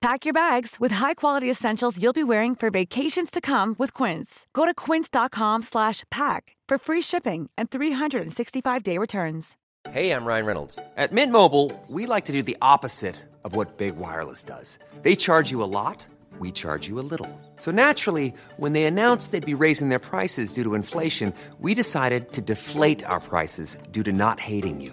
Pack your bags with high-quality essentials you'll be wearing for vacations to come with Quince. Go to quince.com/pack for free shipping and 365-day returns. Hey, I'm Ryan Reynolds. At Mint Mobile, we like to do the opposite of what Big Wireless does. They charge you a lot, we charge you a little. So naturally, when they announced they'd be raising their prices due to inflation, we decided to deflate our prices due to not hating you.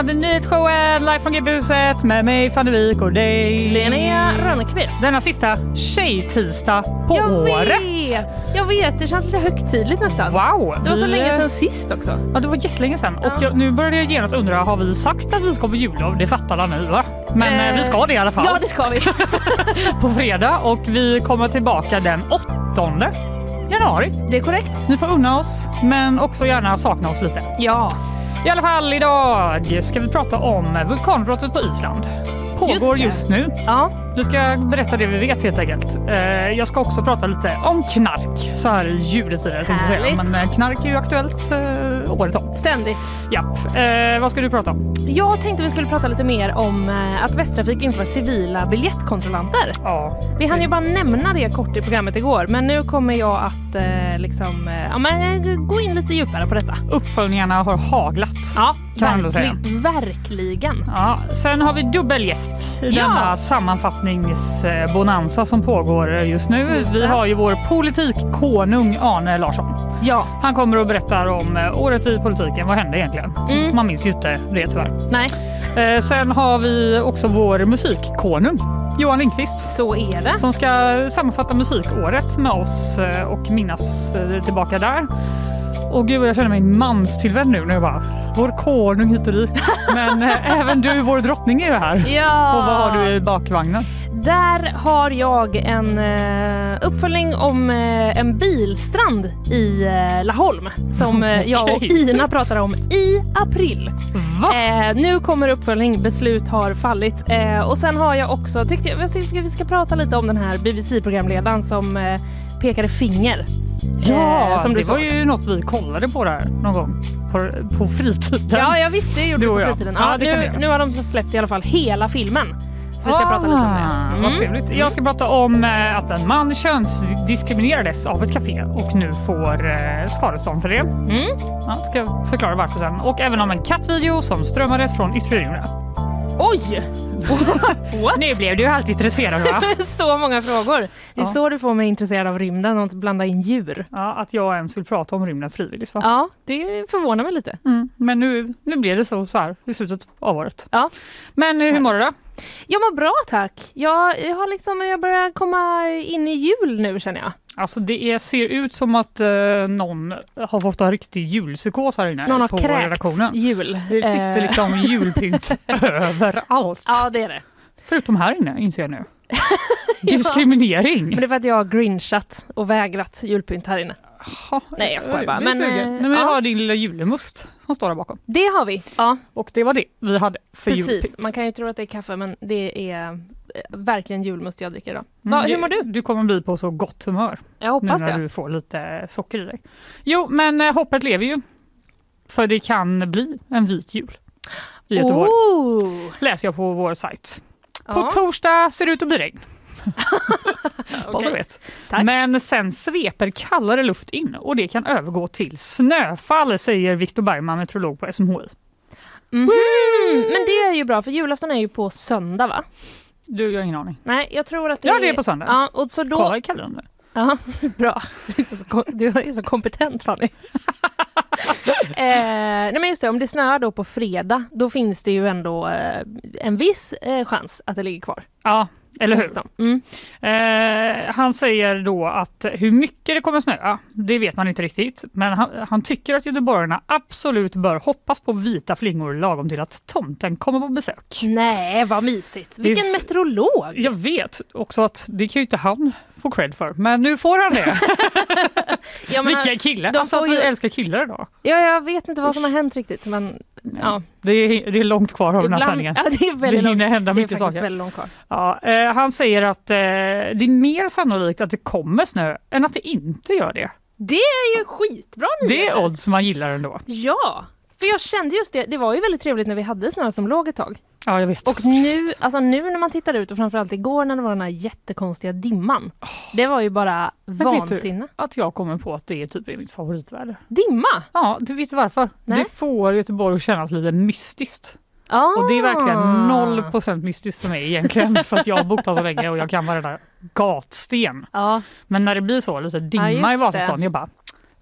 Välkomna till nyhetsshowen live från GB-huset med mig Fanny Wijk och dig Linnea Rönnqvist. Denna sista tjejtisdag på jag året. vet! Jag vet, det känns lite högtidligt nästan. Wow! Det var så vi- länge sedan sist också. Ja, det var jättelänge sedan. Ja. Och jag, nu började jag genast undra, har vi sagt att vi ska på jullov? Det fattar alla ni va? Men eh, vi ska det i alla fall. Ja, det ska vi. På fredag och vi kommer tillbaka den 8 januari. Det är korrekt. Ni får unna oss, men också gärna sakna oss lite. Ja. I alla fall idag ska vi prata om vulkanutbrottet på Island. Pågår det. just nu. Ja. Vi ska berätta det vi vet helt enkelt. Eh, Jag ska också prata lite om knark så här i juletider. Härligt. Men eh, knark är ju aktuellt eh, året om. Ständigt. Eh, vad ska du prata om? Jag tänkte vi skulle prata lite mer om att Västtrafik inför civila biljettkontrollanter. Ja. Vi hann ju bara nämna det kort i programmet igår, men nu kommer jag att liksom, ja, men, gå in lite djupare på detta. Uppföljningarna har haglat. Ja, Kan man ändå säga. verkligen. Ja, sen har vi dubbelgäst i Ja. denna sammanfattningsbonanza som pågår just nu. Just Vi har ju vår politikkonung Arne Larsson. Ja, Han kommer och berättar om eh, året i politiken. Vad hände egentligen? Mm. Man minns ju inte det tyvärr. nej, Eh, sen har vi också vår musikkonung Johan Lindqvist så är det. som ska sammanfatta musikåret med oss eh, och minnas tillbaka där. Och gud, jag känner mig manstillvänd nu när jag bara, vår konung hit och dit. Men eh, även du, vår drottning, är ju här. Ja. Och vad har du i bakvagnen? Där har jag en eh, uppföljning om eh, en bilstrand i eh, Laholm som eh, jag och. Ina pratade om i april. Eh, nu kommer uppföljning, beslut har fallit. Och sen har jag också, tyckte jag, jag tycker vi ska prata lite om den här BBC-programledaren som pekade finger. Ja, Eh, som det var ju något vi kollade på där någon gång på, på fritiden. Ja, jag visste det gjorde Du på fritiden. Ja, Ja, nu, nu har de släppt i alla fall hela filmen. Så vi ska prata lite om det. Ah, Mm. Vad trevligt. Jag ska prata om eh, att en man könsdiskriminerades av ett café och nu får eh, skadestånd för det. Mm. Ja, ska förklara varför sen. Och även om en kattvideo som strömmades från yttre. Oj! Nu blev du alltid intresserad va? så många frågor. Det är Ja. så du får mig intresserad av rymden och att blanda in djur. Ja, att jag ens vill prata om rymden frivilligt. Va? Ja, det förvånar mig lite. Mm. Men nu, nu blev det så, så här i slutet av året. Ja. Men eh, hur mår du då? Jag mår bra tack. Jag, jag, har liksom, jag börjar komma in i jul nu känner jag. Alltså det är, ser ut som att eh, någon har fått en riktig julpsykos här inne Någon har på redaktionen. jul. Det sitter Eh, liksom julpynt överallt. Ja, det är det. Förutom här inne inser jag nu. Diskriminering. Men det är för att jag har grinchat och vägrat julpynt här inne. Ja, Nej, jag skojar bara. Men, sugen. eh, Nej, men jag ja. har din lilla julemust som står där bakom. Det har vi. Ja, Och det var det vi hade för precis. julpynt. Man kan ju tro att det är kaffe men det är eh, verkligen julmust jag dricker idag. Mm, Va, hur mår du? Du kommer bli på så gott humör Jag nu hoppas när det. du får lite socker i dig. Jo, men eh, hoppet lever ju. För det kan bli en vit jul i Göteborg. Oh! Läser jag på vår sajt. På Ja. torsdag ser det ut att bli regn. Så Okej. vet. Tack. Men sen sveper kallare luft in och det kan övergå till snöfall säger Viktor Bergman, meteorolog på SMHI. Mhm. Men det är ju bra för julafton är ju på söndag va? Du, jag har ingen aning. Nej, jag tror att det Ja, det är på söndag. Ja, och så då... Kolla i kalendern. Ja, bra. Du är så kompetent Fanny. eh, nej men just det, om det snöar då på fredag, då finns det ju ändå eh, en viss eh, chans att det ligger kvar. Ja, eller hur? det. Mm. Eh, han säger då att hur mycket det kommer snöa, det vet man inte riktigt. Men han, han tycker att göteborgarna absolut bör hoppas på vita flingor lagom till att tomten kommer på besök. Nej, vad mysigt. Det Vilken s- meteorolog! Jag vet också att det kan ju inte han få cred för, men nu får han det. Ja, Vilka killar! de Alltså att vi ju- älskar killar idag. ja, jag vet inte vad som har hänt riktigt, men ja. Det är, det är långt kvar av den här sändningen. ja, det är väldigt Det hinner långt. hända det mycket saker. Ja, eh, han säger att eh, det är mer sannolikt att det kommer snö än att det inte gör det. Det är ju skitbra Det nyheter. är odds man gillar ändå. Ja, för jag kände just det, det var ju väldigt trevligt när vi hade snö som låg ett tag. Ja, jag vet. Och nu, alltså nu när man tittar ut och framförallt igår när det var den här jättekonstiga dimman. Det var ju bara du- vansinne. Att jag kommer på att det är typ mitt favoritväder. Dimma! Ja, du vet varför? Nej. Det får Göteborg att kännas lite mystiskt. Ah. Och det är verkligen noll procent mystiskt för mig egentligen för att jag har bott här så länge och jag kan varenda gatsten. Ja, Men när det blir så, lite dimma Ja, i Vasastan, jag bara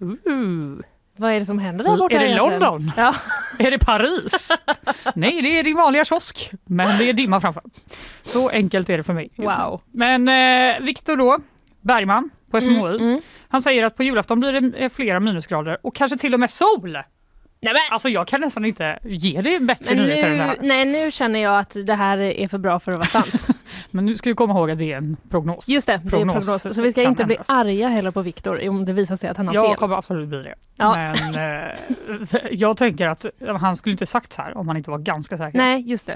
uh, vad är det som händer där borta Är det egentligen? London? Ja. Är det Paris? Nej, det är din vanliga kiosk, men det är dimma framför. Så enkelt är det för mig. Wow. Men eh, Viktor då, Bergman på SMHI, Mm, mm. han säger att på julafton blir det eh, flera minusgrader och kanske till och med sol. Nej, men, Alltså jag kan nästan inte ge dig bättre men nyheter än det här. nej, nu känner jag att det här är för bra för att vara sant. Men nu ska vi komma ihåg att det är en prognos. Just det, det är prognos. Så vi ska inte bli ändras. arga heller på Viktor om det visar sig att han har Jag fel. kommer absolut bli det. Ja. Men eh, jag tänker att han skulle inte sagt så här om han inte var ganska säker. Nej, just det.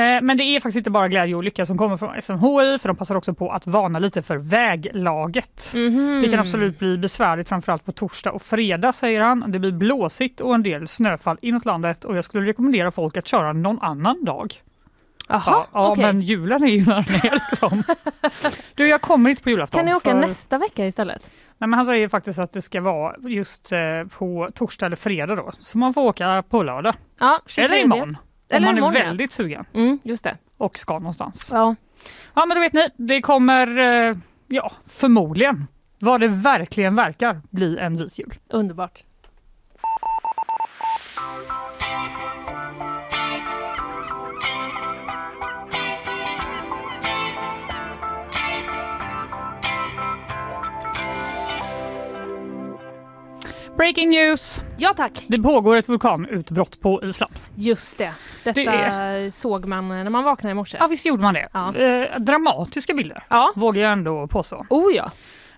Eh, men det är faktiskt inte bara glädje och lycka som kommer från SMHI för de passar också på att varna lite för väglaget. Mhm. Det kan absolut bli besvärligt framförallt på torsdag och fredag säger han. Det blir blåsigt och en del snöfall inåt landet och jag skulle rekommendera folk att köra någon annan dag. Jaha, ja, okej. men julen är ju när den är liksom. Du jag kommer inte på julafton. Kan ni åka för- nästa vecka istället? Nej, men han säger faktiskt att det ska vara just eh, på torsdag eller fredag då. Så man får åka på lördag. Ja, Eller 23. imorgon. Eller om man imorgon, är väldigt sugen Mm, just det. och ska någonstans. Ja. Ja men då vet ni, det kommer eh, ja förmodligen vad det verkligen verkar bli en vit jul. Underbart. Breaking news! Ja tack, Det pågår ett vulkanutbrott på Island. just det. Detta Det såg man när man vaknade i morse. Ja visst gjorde man det. Ja. Eh, dramatiska bilder Ja. vågar jag ändå påstå. Oh ja.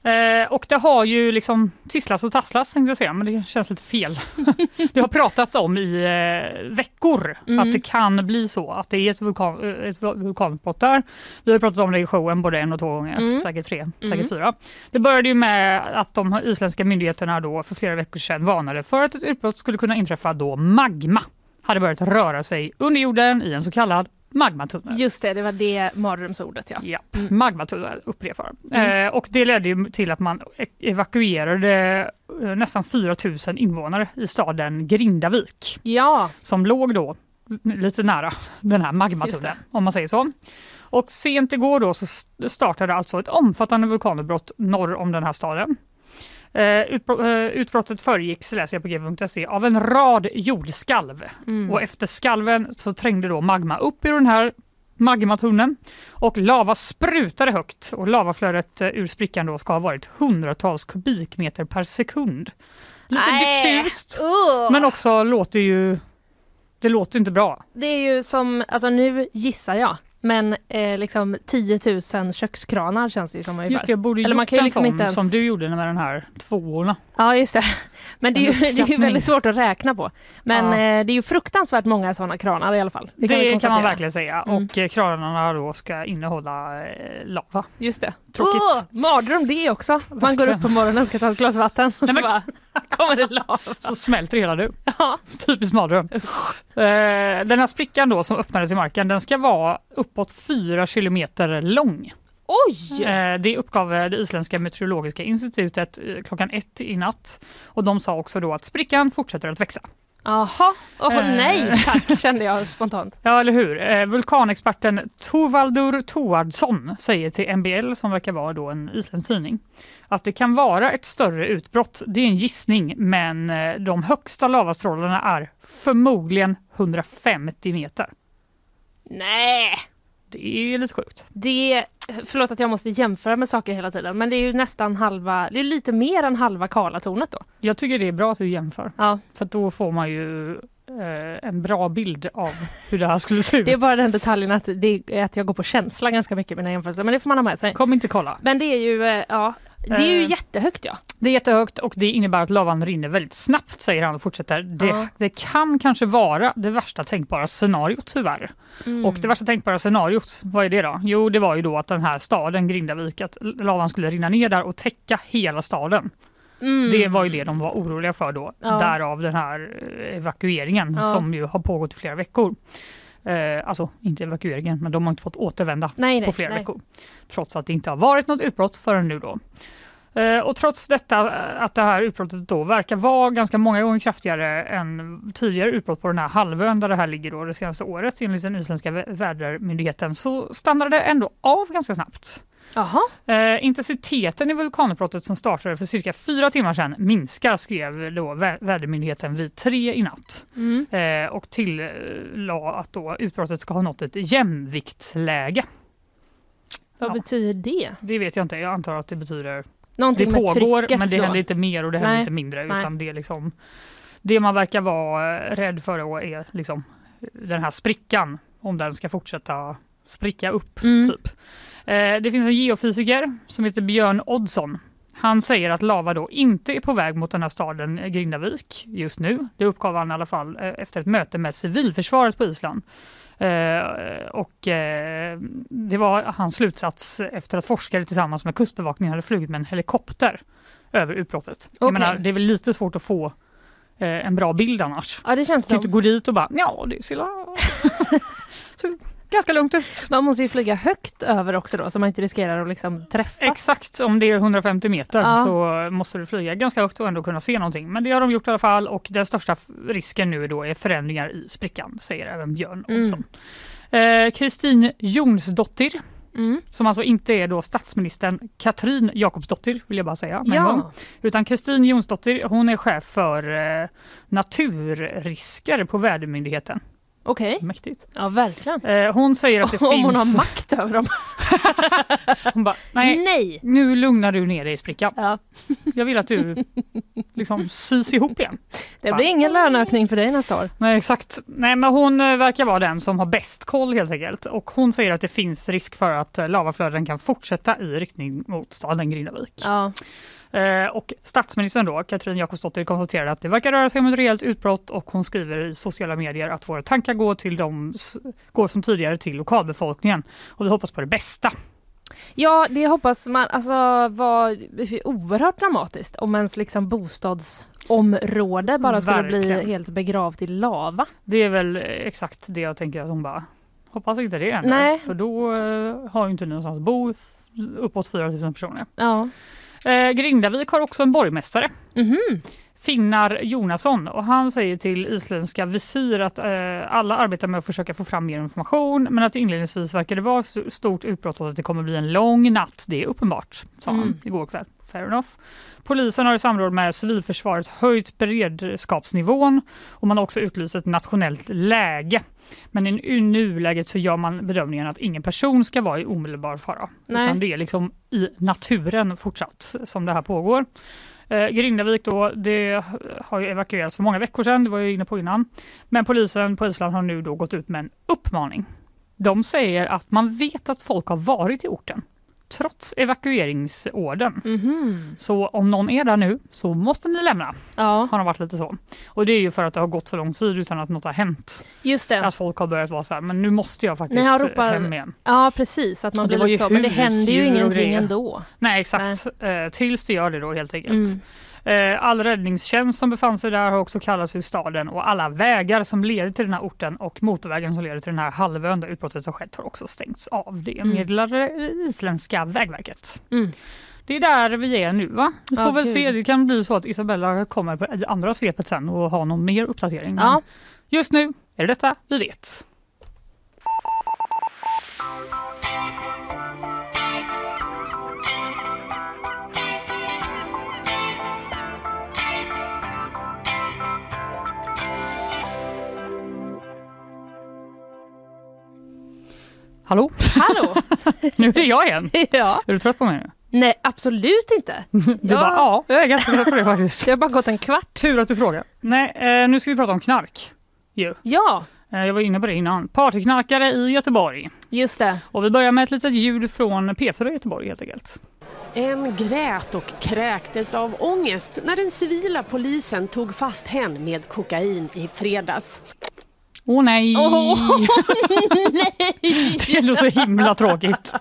Eh, och det har ju liksom tisslas och tasslas tänkte jag säga, men det känns lite fel. det har pratats om i eh, veckor Mm. att det kan bli så, att det är ett, vulkan, eh, ett vulkanutbrott där. Vi har pratat om det i showen både en och två gånger, Mm. säkert tre, Mm. säkert fyra. Det började ju med att de isländska myndigheterna då för flera veckor sedan varnade för att ett utbrott skulle kunna inträffa då magma hade börjat röra sig under jorden i en så kallad magmatunnel. Just det, det var det mardrömsordet ja. Ja, Mm. magmatunnel upprepar. Mm. Eh, och det ledde ju till att man e- evakuerade eh, nästan 4 000 invånare i staden Grindavik Ja, som låg då lite nära den här magmatunneln om man säger så. Och sent igår då så st- startade alltså ett omfattande vulkanutbrott norr om den här staden. Eh, eh, utbrottet föregicks, läser jag på g.se, av en rad jordskalv. Mm. Och efter skalven så trängde då magma upp i den här magmatunneln och lava sprutade högt och lavaflödet eh, ur sprickan då ska ha varit hundratals kubikmeter per sekund. Lite Nej. diffust Ugh. men också låter ju det låter inte bra. Det är ju som, alltså nu gissar jag, men eh, liksom 10 000 kökskranar känns det som ungefär. Just det, jag borde Eller gjort man kan ju liksom sån inte ens- som du gjorde med den här tvåorna. Ja just det. Men det är, ju, det är ju väldigt svårt att räkna på. Men Ja. eh, det är ju fruktansvärt många sådana kranar i alla fall. Det, kan, konstatera. man verkligen säga. Mm. Och eh, kranarna då ska innehålla eh, lava. Just det. Tråkigt. Åh, mardröm det också. Man går Verkligen. upp på morgonen och ska ta ett glas vatten och Nej, så bara kommer det lava. Så smälter hela du. Ja. Typiskt mardröm. Den här sprickan då som öppnades i marken den ska vara uppåt 4 kilometer lång. Oj! Eh, Det uppgav eh, det isländska meteorologiska institutet eh, klockan ett i natt. Och de sa också då att sprickan fortsätter att växa. Jaha, åh Eh. nej tack kände jag spontant. Ja, eller hur? Vulkanexperten Torvaldur Toardsson säger till MBL, som verkar vara då en isländsk tidning, att det kan vara ett större utbrott. Det är en gissning, men de högsta lavastrålarna är förmodligen 150 meter. Nej! Det är lite sjukt. Det, förlåt att jag måste jämföra med saker hela tiden, men det är ju nästan halva, det är lite mer än halva Karlatornet då. Jag tycker det är bra att du jämför, Ja, för då får man ju eh, en bra bild av hur det här skulle se ut. det är bara den detaljen att, det är att jag går på känsla ganska mycket i mina jämförelser, men det får man ha med sig. Kom inte kolla. Men det är ju, eh, ja, det är ju Eh. jättehögt ja. Det är jättehögt och det innebär att lavan rinner väldigt snabbt säger han och fortsätter. Det, Ja. det kan kanske vara det värsta tänkbara scenariot tyvärr. Mm. Och det värsta tänkbara scenariot, vad är det då? Jo, det var ju då att den här staden Grindavik, att lavan skulle rinna ner där och täcka hela staden. Mm. Det var ju det de var oroliga för då. Ja. Därav den här eh, evakueringen Ja. som ju har pågått i flera veckor. Eh, alltså inte evakueringen, men de har inte fått återvända nej, nej, på flera nej. veckor. Trots att det inte har varit något utbrott förrän nu då. Eh, Och trots detta eh, att det här utbrottet då verkar vara ganska många gånger kraftigare än tidigare utbrott på den här halvön där det här ligger då det senaste året enligt den isländska vä- vädermyndigheten så stannade det ändå av ganska snabbt. Eh, intensiteten i vulkanutbrottet som startade för cirka fyra timmar sedan minskar skrev då vä- vädermyndigheten vid tre i natt. mm. Eh, och tillade att då utbrottet ska ha nått ett jämviktsläge. vad Ja. betyder det? Det vet jag inte, jag antar att det betyder Någonting med pågår trycket men det då? händer inte mer och det händer Nej, inte mindre nej. utan det liksom det man verkar vara eh, rädd för då är liksom den här sprickan om den ska fortsätta spricka upp. Mm. Typ. Eh, det finns en geofysiker som heter Björn Oddsson. Han säger att lava då inte är på väg mot den här staden eh, Grindavik just nu. Det uppgav han i alla fall eh, efter ett möte med civilförsvaret på Island. Eh, och eh, det var hans slutsats efter att forskare tillsammans med kustbevakningen hade flugit med en helikopter över utbrottet. Jag Okej. menar, det är väl lite svårt att få eh, en bra bild annars. Ja det känns Du kan inte gå dit och bara ja det ser ganska lugnt ut. man måste ju flyga högt över också då så man inte riskerar att liksom träffas. Exakt, om det är 150 meter Ja. så måste du flyga ganska högt och ändå kunna se någonting. Men det har de gjort i alla fall och den största risken nu då är förändringar i sprickan, säger även Björn Mm. Olsson. Eh, Kristin Jonsdottir, Mm. som alltså inte är då statsministern Katrin Jakobsdottir, vill jag bara säga. en gång. Ja, Utan Kristin Jonsdottir, hon är chef för eh, naturrisker på Vädermyndigheten. Okej. Mäktigt. Ja verkligen. Eh, hon säger att det Om finns... hon har makt över dem. Hon bara, nej, Nej. nu lugnar du ner dig i sprickan. Ja. Jag vill att du liksom sys ihop igen. Det blir ingen löneökning för dig nästa år. Nej exakt. Nej men hon eh, verkar vara den som har bäst koll helt enkelt. Och hon säger att det finns risk för att eh, lavaflöden kan fortsätta i riktning mot staden Grindavik. Ja. Eh, och statsministern då, Katrin Jakobsdottir, konstaterade att det verkar röra sig om ett rejält utbrott och hon skriver i sociala medier att våra tankar går, till de, går som tidigare till lokalbefolkningen och vi hoppas på det bästa. ja, det hoppas man. Alltså var oerhört dramatiskt om ens liksom bostadsområde bara skulle bli Verkligen. helt begravt i lava. Det är väl exakt det jag tänker att hon bara hoppas inte det händer. Nej. För då eh, har ju inte ni någonstans att bo uppåt 4 000 personer. Ja. Eh, Grindavik har också en borgmästare. Mhm. Finnar Jonasson och han säger till isländska Visir att eh, alla arbetar med att försöka få fram mer information men att inledningsvis verkar det vara stort utbrott och att det kommer bli en lång natt. Det är uppenbart, sa han Mm. igår kväll. Fair enough. Polisen har i samråd med civilförsvaret höjt beredskapsnivån och man har också utlyst ett nationellt läge. Men i nuläget så gör man bedömningen att ingen person ska vara i omedelbar fara. Nej. Utan det är liksom i naturen fortsatt som det här pågår. Eh, Grindavik då, det har ju evakuerats för många veckor sedan, det var jag inne på innan. Men polisen på Island har nu då gått ut med en uppmaning. De säger att man vet att folk har varit i orten trots evakueringsorden. Mhm. Så om någon är där nu så måste ni lämna, Ja, har de varit lite så. Och det är ju för att det har gått så lång tid utan att något har hänt. just det. Att folk har börjat vara så här, men nu måste jag faktiskt ropat- hem igen. Ja precis, att man blir lite så. Men det händer ju ingenting ändå. Nej exakt, Eh, tills det gör det då helt enkelt. Mm. Eh, All räddningstjänst som befann sig där har också kallats ur staden och alla vägar som leder till den här orten och motorvägen som leder till den här halvön där utbrottet har skett har också stängts av. Det Mm. meddelar det isländska vägverket. Mm. Det är där vi är nu va? Vi får Ja, väl se, det kan bli så att Isabella kommer på andra svepet sen och har någon mer uppdatering. Ja. Just nu är det detta vi vet. Hallå? Hallå! Nu är det jag igen. ja. Är du trött på mig nu? Nej, absolut inte. Du Ja. bara ja, jag är ganska trött på det faktiskt. Det har bara gått en kvart. Tur att du frågar. Nej, eh, nu ska vi prata om knark. Ju. Ja, Eh, jag var inne på det innan. Partyknarkare i Göteborg. just det. Och vi börjar med ett litet ljud från P4 Göteborg helt enkelt. En grät och kräktes av ångest när den civila polisen tog fast hen med kokain i fredags. Åh nej! Åh, Det är ändå så himla tråkigt.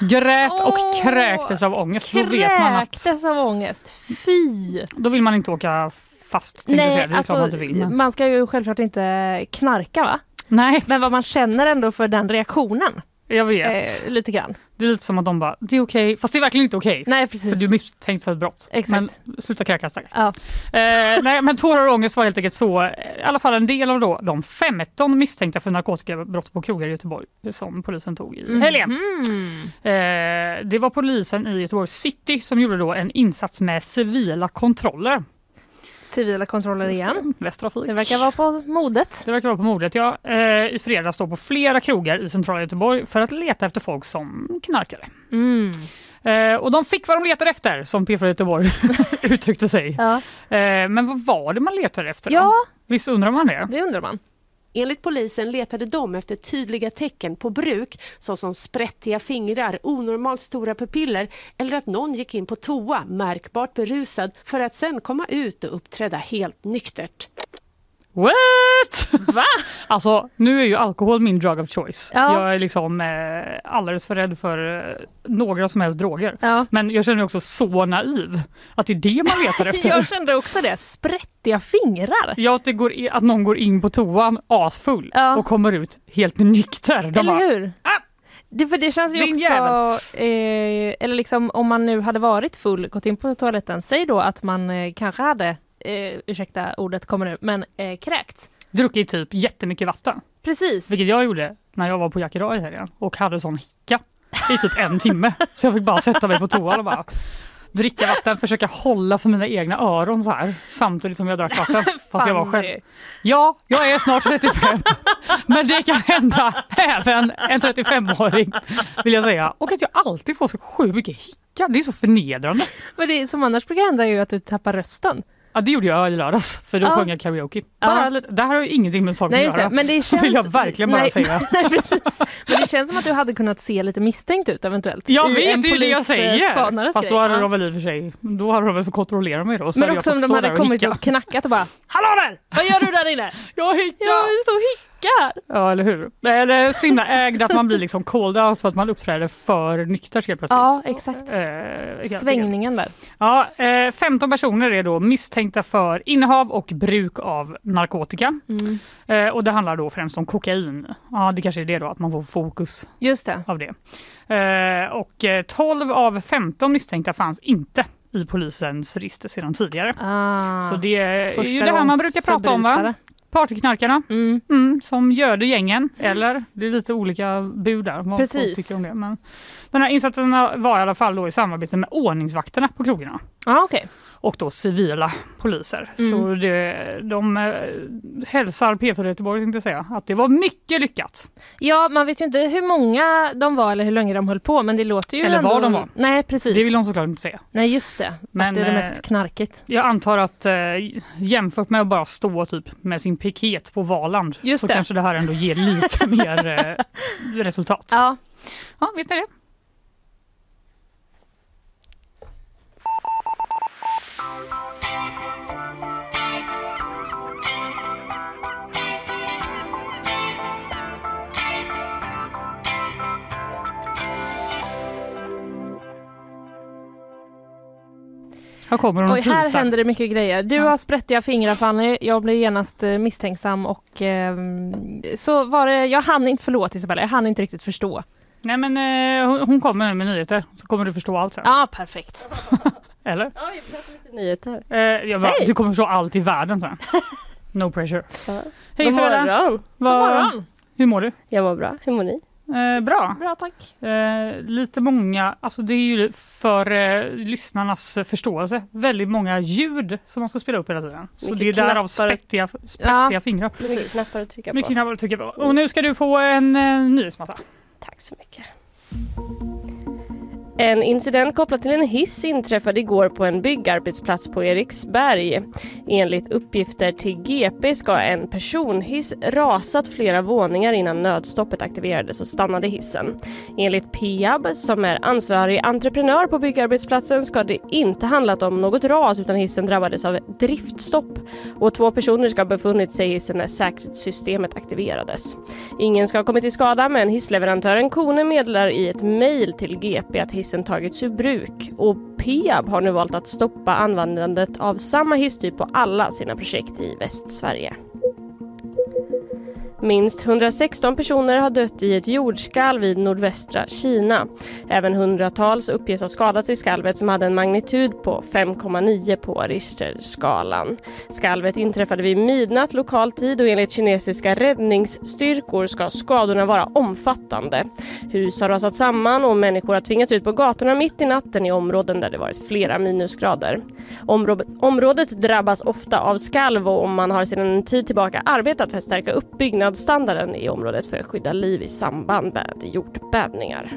Grät och Åh, kräktes av ångest. Då vet man att Kräktes av ångest. Fy! då vill man inte åka fast. Nej, Det man alltså inte vill. Men... man ska ju självklart inte knarka va? Nej, Men vad man känner ändå för den reaktionen. Jag vet. Eh, lite grann. Det är lite som att de bara, det är okej. Fast det är verkligen inte okej. Nej precis. För du är misstänkt för ett brott. Exakt. Men sluta kräkas tack. Ja. Eh, nej, men tårar och ångest var helt enkelt så, eh, i alla fall en del av då, de 15 misstänkta för narkotikabrott på krogar i Göteborg som polisen tog i helgen. Mm. Eh, det var polisen i Göteborg city som gjorde då en insats med civila kontroller. Civila kontroller igen. Västtrafik. Det verkar vara på modet. Det verkar vara på mordet, ja. Eh, I fredags då på flera krogar i centrala Göteborg för att leta efter folk som knarkade. Mm. Eh, och de fick vad de letade efter, som P4 Göteborg uttryckte sig. Ja. Eh, men vad var det man letade efter? då? ja, Visst undrar man det? det undrar man. Enligt polisen letade de efter tydliga tecken på bruk såsom sprättiga fingrar, onormalt stora pupiller eller att någon gick in på toa märkbart berusad för att sen komma ut och uppträda helt nyktert. What? Va? Alltså nu är ju alkohol min drug of choice. Ja. Jag är liksom eh, alldeles för rädd för eh, några som helst droger. Ja. Men jag känner mig också så naiv att det är det man letar efter. Jag kände också det. Sprättiga fingrar. Ja, att, det går i, att någon går in på toan asfull Ja. och kommer ut helt nykter. De Eller bara, hur? "Ah!" Det, för det känns ju Din också, eh, eller liksom om man nu hade varit full, gått in på toaletten, säg då att man eh, kanske hade, eh, ursäkta ordet kommer nu, men eh, kräkt. druckit typ jättemycket vatten. Precis. Vilket jag gjorde när jag var på Jack i helgen och hade sån hicka i typ en timme. Så jag fick bara sätta mig på toan och bara dricka vatten, försöka hålla för mina egna öron så här samtidigt som jag drack vatten. Fast jag var själv. Ja, jag är snart 35. Men det kan hända även en 35-åring vill jag säga. Och att jag alltid får så sjukt mycket hicka. Det är så förnedrande. Men det som annars brukar hända är ju att du tappar rösten. Ja, det gjorde jag i lördags för då Ja. sjöng jag karaoke. Bara lite, det här har ju ingenting med saken Nej, att göra. Men det känns... vill jag verkligen bara nej, säga. nej, precis. Men det känns som att du hade kunnat se lite misstänkt ut eventuellt. Jag vet, det är ju det jag eh, säger. Fast då hade Ja. de väl i och för sig, då hade de väl fått kontrollera mig då. Så Men också om de hade och kommit hicka. och knackat och bara Hallå där! Vad gör du där inne? Jag hickar! Jag står och hickar! Ja, eller hur? Eller så himla ägd att man blir liksom called out för att man uppträder för nyktert helt plötsligt. Ja, exakt. Eh. Svängningen där. Ja, eh, 15 personer är då misstänkta för innehav och bruk av narkotika. Mm. Eh, och det handlar då främst om kokain. Ja, det kanske är det då, att man får fokus Just det. av det. Eh, och eh, 12 av 15 misstänkta fanns inte i polisens register sedan tidigare. Ah. Så det är ju det här man brukar prata om va? Partyknarkarna Mm. mm, som göder gängen. Eller det är lite olika bud där. Vad Precis. tycker om det. Men den här insatsen var i alla fall då i samarbete med ordningsvakterna på krogarna. Ja, okej. Och då civila poliser. Mm. Så det, de eh, hälsar P4 Göteborg tänkte säga att det var mycket lyckat. Ja, man vet ju inte hur många de var eller hur länge de höll på, men det låter ju Eller ändå... var de var. Nej, precis. Det vill de såklart inte säga. Nej, just det. Men, att det är det eh, mest knarkigt. Jag antar att eh, jämfört med att bara stå typ med sin piket på Valand Just så det. kanske det här ändå ger lite mer eh, resultat. Ja. Ja, vet ni det? Här kommer hon och Oj, här teasar. händer det mycket grejer. Du Ja. har sprättiga fingrar Fanny, jag blir genast eh, misstänksam och ehm, så var det, jag hann inte, förlåt Isabella, jag hann inte riktigt förstå. Nej men eh, hon- hon kommer med nyheter så kommer du förstå allt sen. Ja, perfekt. Eller? Ja, vi pratar lite nyheter. Eh, jag bara, Hej. du kommer förstå allt i världen sen. No pressure. Ja. Hej Isabella! God morgon. Hur mår du? Jag mår bra. Hur mår ni? Eh, bra. Bra tack. Eh, lite många, alltså det är ju för eh, lyssnarnas förståelse, väldigt många ljud som man ska spela upp hela tiden. Så Mycket det är därav knappar. sprättiga, sprättiga fingrar. Mycket knappar att trycka Mycket på. knappar att trycka på. Och nu ska du få en eh, nyhetsmatta. Tack så mycket. En incident kopplad till en hiss inträffade igår på en byggarbetsplats på Eriksberg. Enligt uppgifter till GP ska en personhiss rasat flera våningar innan nödstoppet aktiverades och stannade hissen. Enligt Peab, som är ansvarig entreprenör på byggarbetsplatsen, ska det inte handlat om något ras utan hissen drabbades av driftstopp och två personer ska ha befunnit sig i hissen när säkerhetssystemet aktiverades. Ingen ska ha kommit till skada men hissleverantören Kone meddelar i ett mejl till GP att hissen tagits ur bruk och Peab har nu valt att stoppa användandet av samma hisstyp på alla sina projekt i Västsverige. Minst 116 personer har dött i ett jordskalv i nordvästra Kina. Även hundratals uppges ha skadats i skalvet som hade en magnitud på 5,9 på Richterskalan. Skalvet inträffade vid midnatt lokal tid och enligt kinesiska räddningsstyrkor ska skadorna vara omfattande. Hus har rasat samman och människor har tvingats ut på gatorna mitt i natten i områden där det varit flera minusgrader. Områ- området drabbas ofta av skalv och man har sedan en tid tillbaka arbetat för att stärka upp byggnadsstandarden i området för att skydda liv i samband med jordbävningar.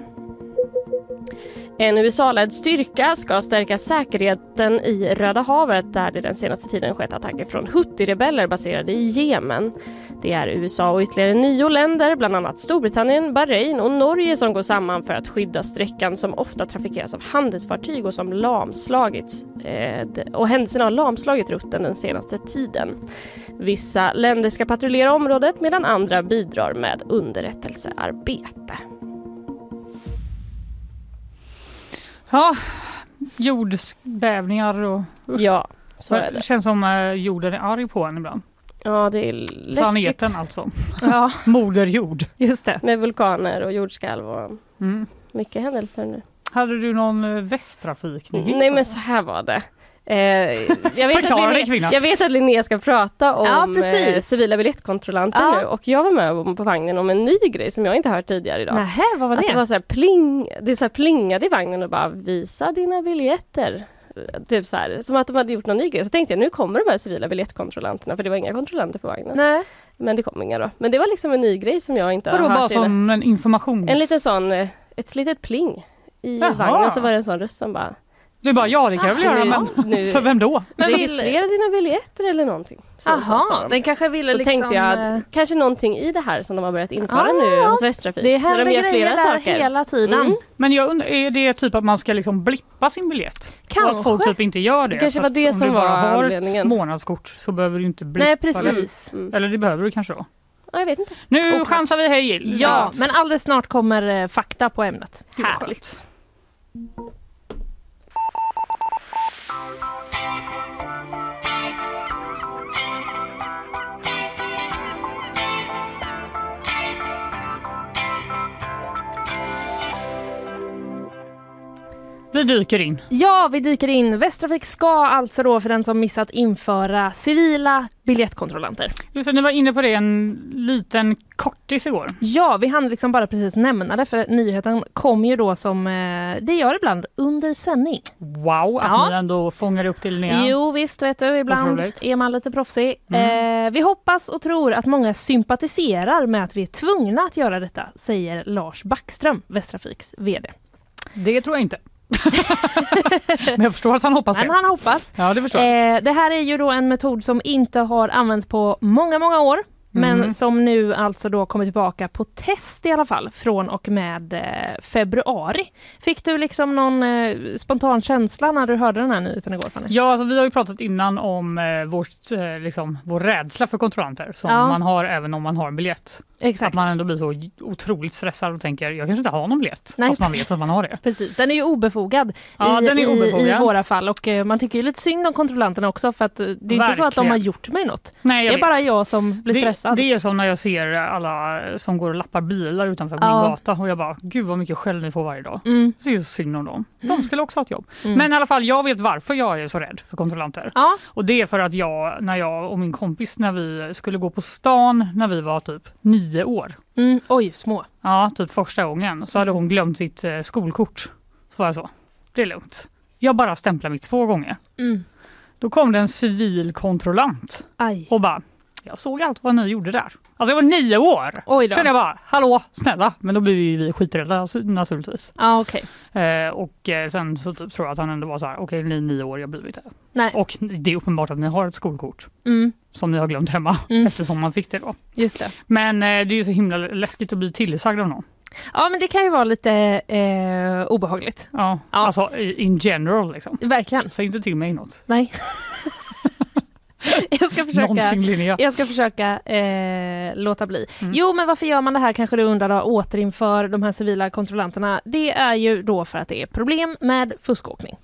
En USA-ledd styrka ska stärka säkerheten i Röda havet där det den senaste tiden skett attacker från Houthi-rebeller baserade i Jemen. Det är USA och ytterligare nio länder, bland annat Storbritannien, Bahrain och Norge som går samman för att skydda sträckan som ofta trafikeras av handelsfartyg och som lamslagits. Eh, och händelserna har lamslagit rutten den senaste tiden. Vissa länder ska patrullera området medan andra bidrar med underrättelsearbete. Ja, jordbävningar och usch. Ja, så är det det. känns som eh, jorden är arg på en ibland. Ja, det är läskigt. Planeten alltså. Ja, Moder jord. just det. Med vulkaner och jordskalv och Mm. mycket händelser nu. Hade du någon eh, västtrafiknyhet? Nej men så här var det. Eh, jag, vet Förklara att dig, kvinna. Jag vet att Linnea ska prata om Ja, eh, civila biljettkontrollanter Ja. nu och jag var med på vagnen om en ny grej som jag inte hört tidigare idag. Nähä, vad var Att det? det var så här pling, det så här plingade i vagnen och bara visa dina biljetter. Typ så här, som att de hade gjort någon ny grej. Så tänkte jag nu kommer de här civila biljettkontrollanterna för det var inga kontrollanter på vagnen. Nej. Men det kom inga då. Men det var liksom en ny grej som jag inte Vadå har bara hört innan. som en informations... En liten sån, eh, ett litet pling i Jaha. vagnen så var det en sån röst som bara Du bara ja det kan jag väl göra Ja, men nu- för vem då? Men vill- registrera dina biljetter eller någonting. Jaha, de. den kanske ville Så liksom... tänkte jag, eh, kanske någonting i det här som de har börjat införa Ah, nu hos Västtrafik. Det händer de gör grejer flera där saker. hela tiden. Mm. Men jag undrar, är det typ att man ska liksom blippa sin biljett? Och Kanske. att folk typ inte gör det? Det kanske var det om som du bara var har ett månadskort så behöver du inte blippa. Nej, Eller, precis. Mm. eller det behöver du kanske då? Ja, jag vet inte. Nu Oklart. chansar vi hej. Ja, men alldeles snart kommer eh, fakta på ämnet. Vad Härligt. Vi dyker in. Ja, vi dyker in. Västtrafik ska alltså då för den som missat införa civila biljettkontrollanter. Just det, ni var inne på det en liten kortis igår. Ja, vi hann liksom bara precis nämna det för nyheten kom ju då som eh, det gör ibland under sändning. Wow, att Ja. ni ändå fångar upp till Linnea. Jo visst vet du, ibland Otroligt. är man lite proffsig. Mm. Eh, vi hoppas och tror att många sympatiserar med att vi är tvungna att göra detta, säger Lars Backström, Västtrafiks VD. Det tror jag inte. Men jag förstår att han hoppas Men det. han hoppas. Ja, det förstår jag. Eh, det här är ju då en metod som inte har använts på många, många år. Men Mm. som nu alltså då kommer tillbaka på test i alla fall från och med eh, februari. Fick du liksom någon eh, spontan känsla när du hörde den här nyheten igår Fanny? Ja, alltså, vi har ju pratat innan om eh, vårt, eh, liksom, vår rädsla för kontrollanter som Ja. man har även om man har en biljett. Exakt. Att man ändå blir så otroligt stressad och tänker jag kanske inte har någon biljett. Nej. Fast man vet att man har det. Precis, den är ju obefogad, Ja, i, den är I, i obefogad. våra fall och eh, man tycker ju lite synd om kontrollanterna också för att eh, det är inte så att de Verkligen. har gjort mig något. Nej, Det är bara vet. jag som blir det, stressad. det är som när jag ser alla som går och lappar bilar utanför Ja. min gata och jag bara, gud vad mycket skäll ni får varje dag. Mm. Det är ju synd om dem. De skulle också ha ett jobb. Mm. Men i alla fall, jag vet varför jag är så rädd för kontrollanter. Ja, Och det är för att jag, när jag och min kompis, när vi skulle gå på stan när vi var typ nio år. mm. oj små. Ja, typ första gången. Så hade hon glömt sitt eh, skolkort. Så var jag så, det är lugnt. Jag bara stämplar mitt två gånger. Mm. Då kom det en civil kontrollant Aj. och bara, jag såg allt vad ni gjorde där. Alltså jag var nio år. Oj då. Kände jag bara, hallå snälla. Men då blev ju vi skiträdda alltså, naturligtvis. Ja okej. Eh, och eh, sen så typ tror jag att han ändå var så här, okej ni är nio år, jag bryr mig inte. Nej. Och det är uppenbart att ni har ett skolkort Mm. som ni har glömt hemma Mm. eftersom man fick det då. Just det. Men eh, det är ju så himla läskigt att bli tillsagd av någon. Ja men det kan ju vara lite eh, obehagligt. Ja, Ja. alltså i- in general liksom. Verkligen. Säg inte till mig något. Nej. jag ska försöka, jag ska försöka eh, låta bli. Mm. Jo men varför gör man det här kanske du undrar då, återinför de här civila kontrollanterna? Det är ju då för att det är problem med fuskåkning.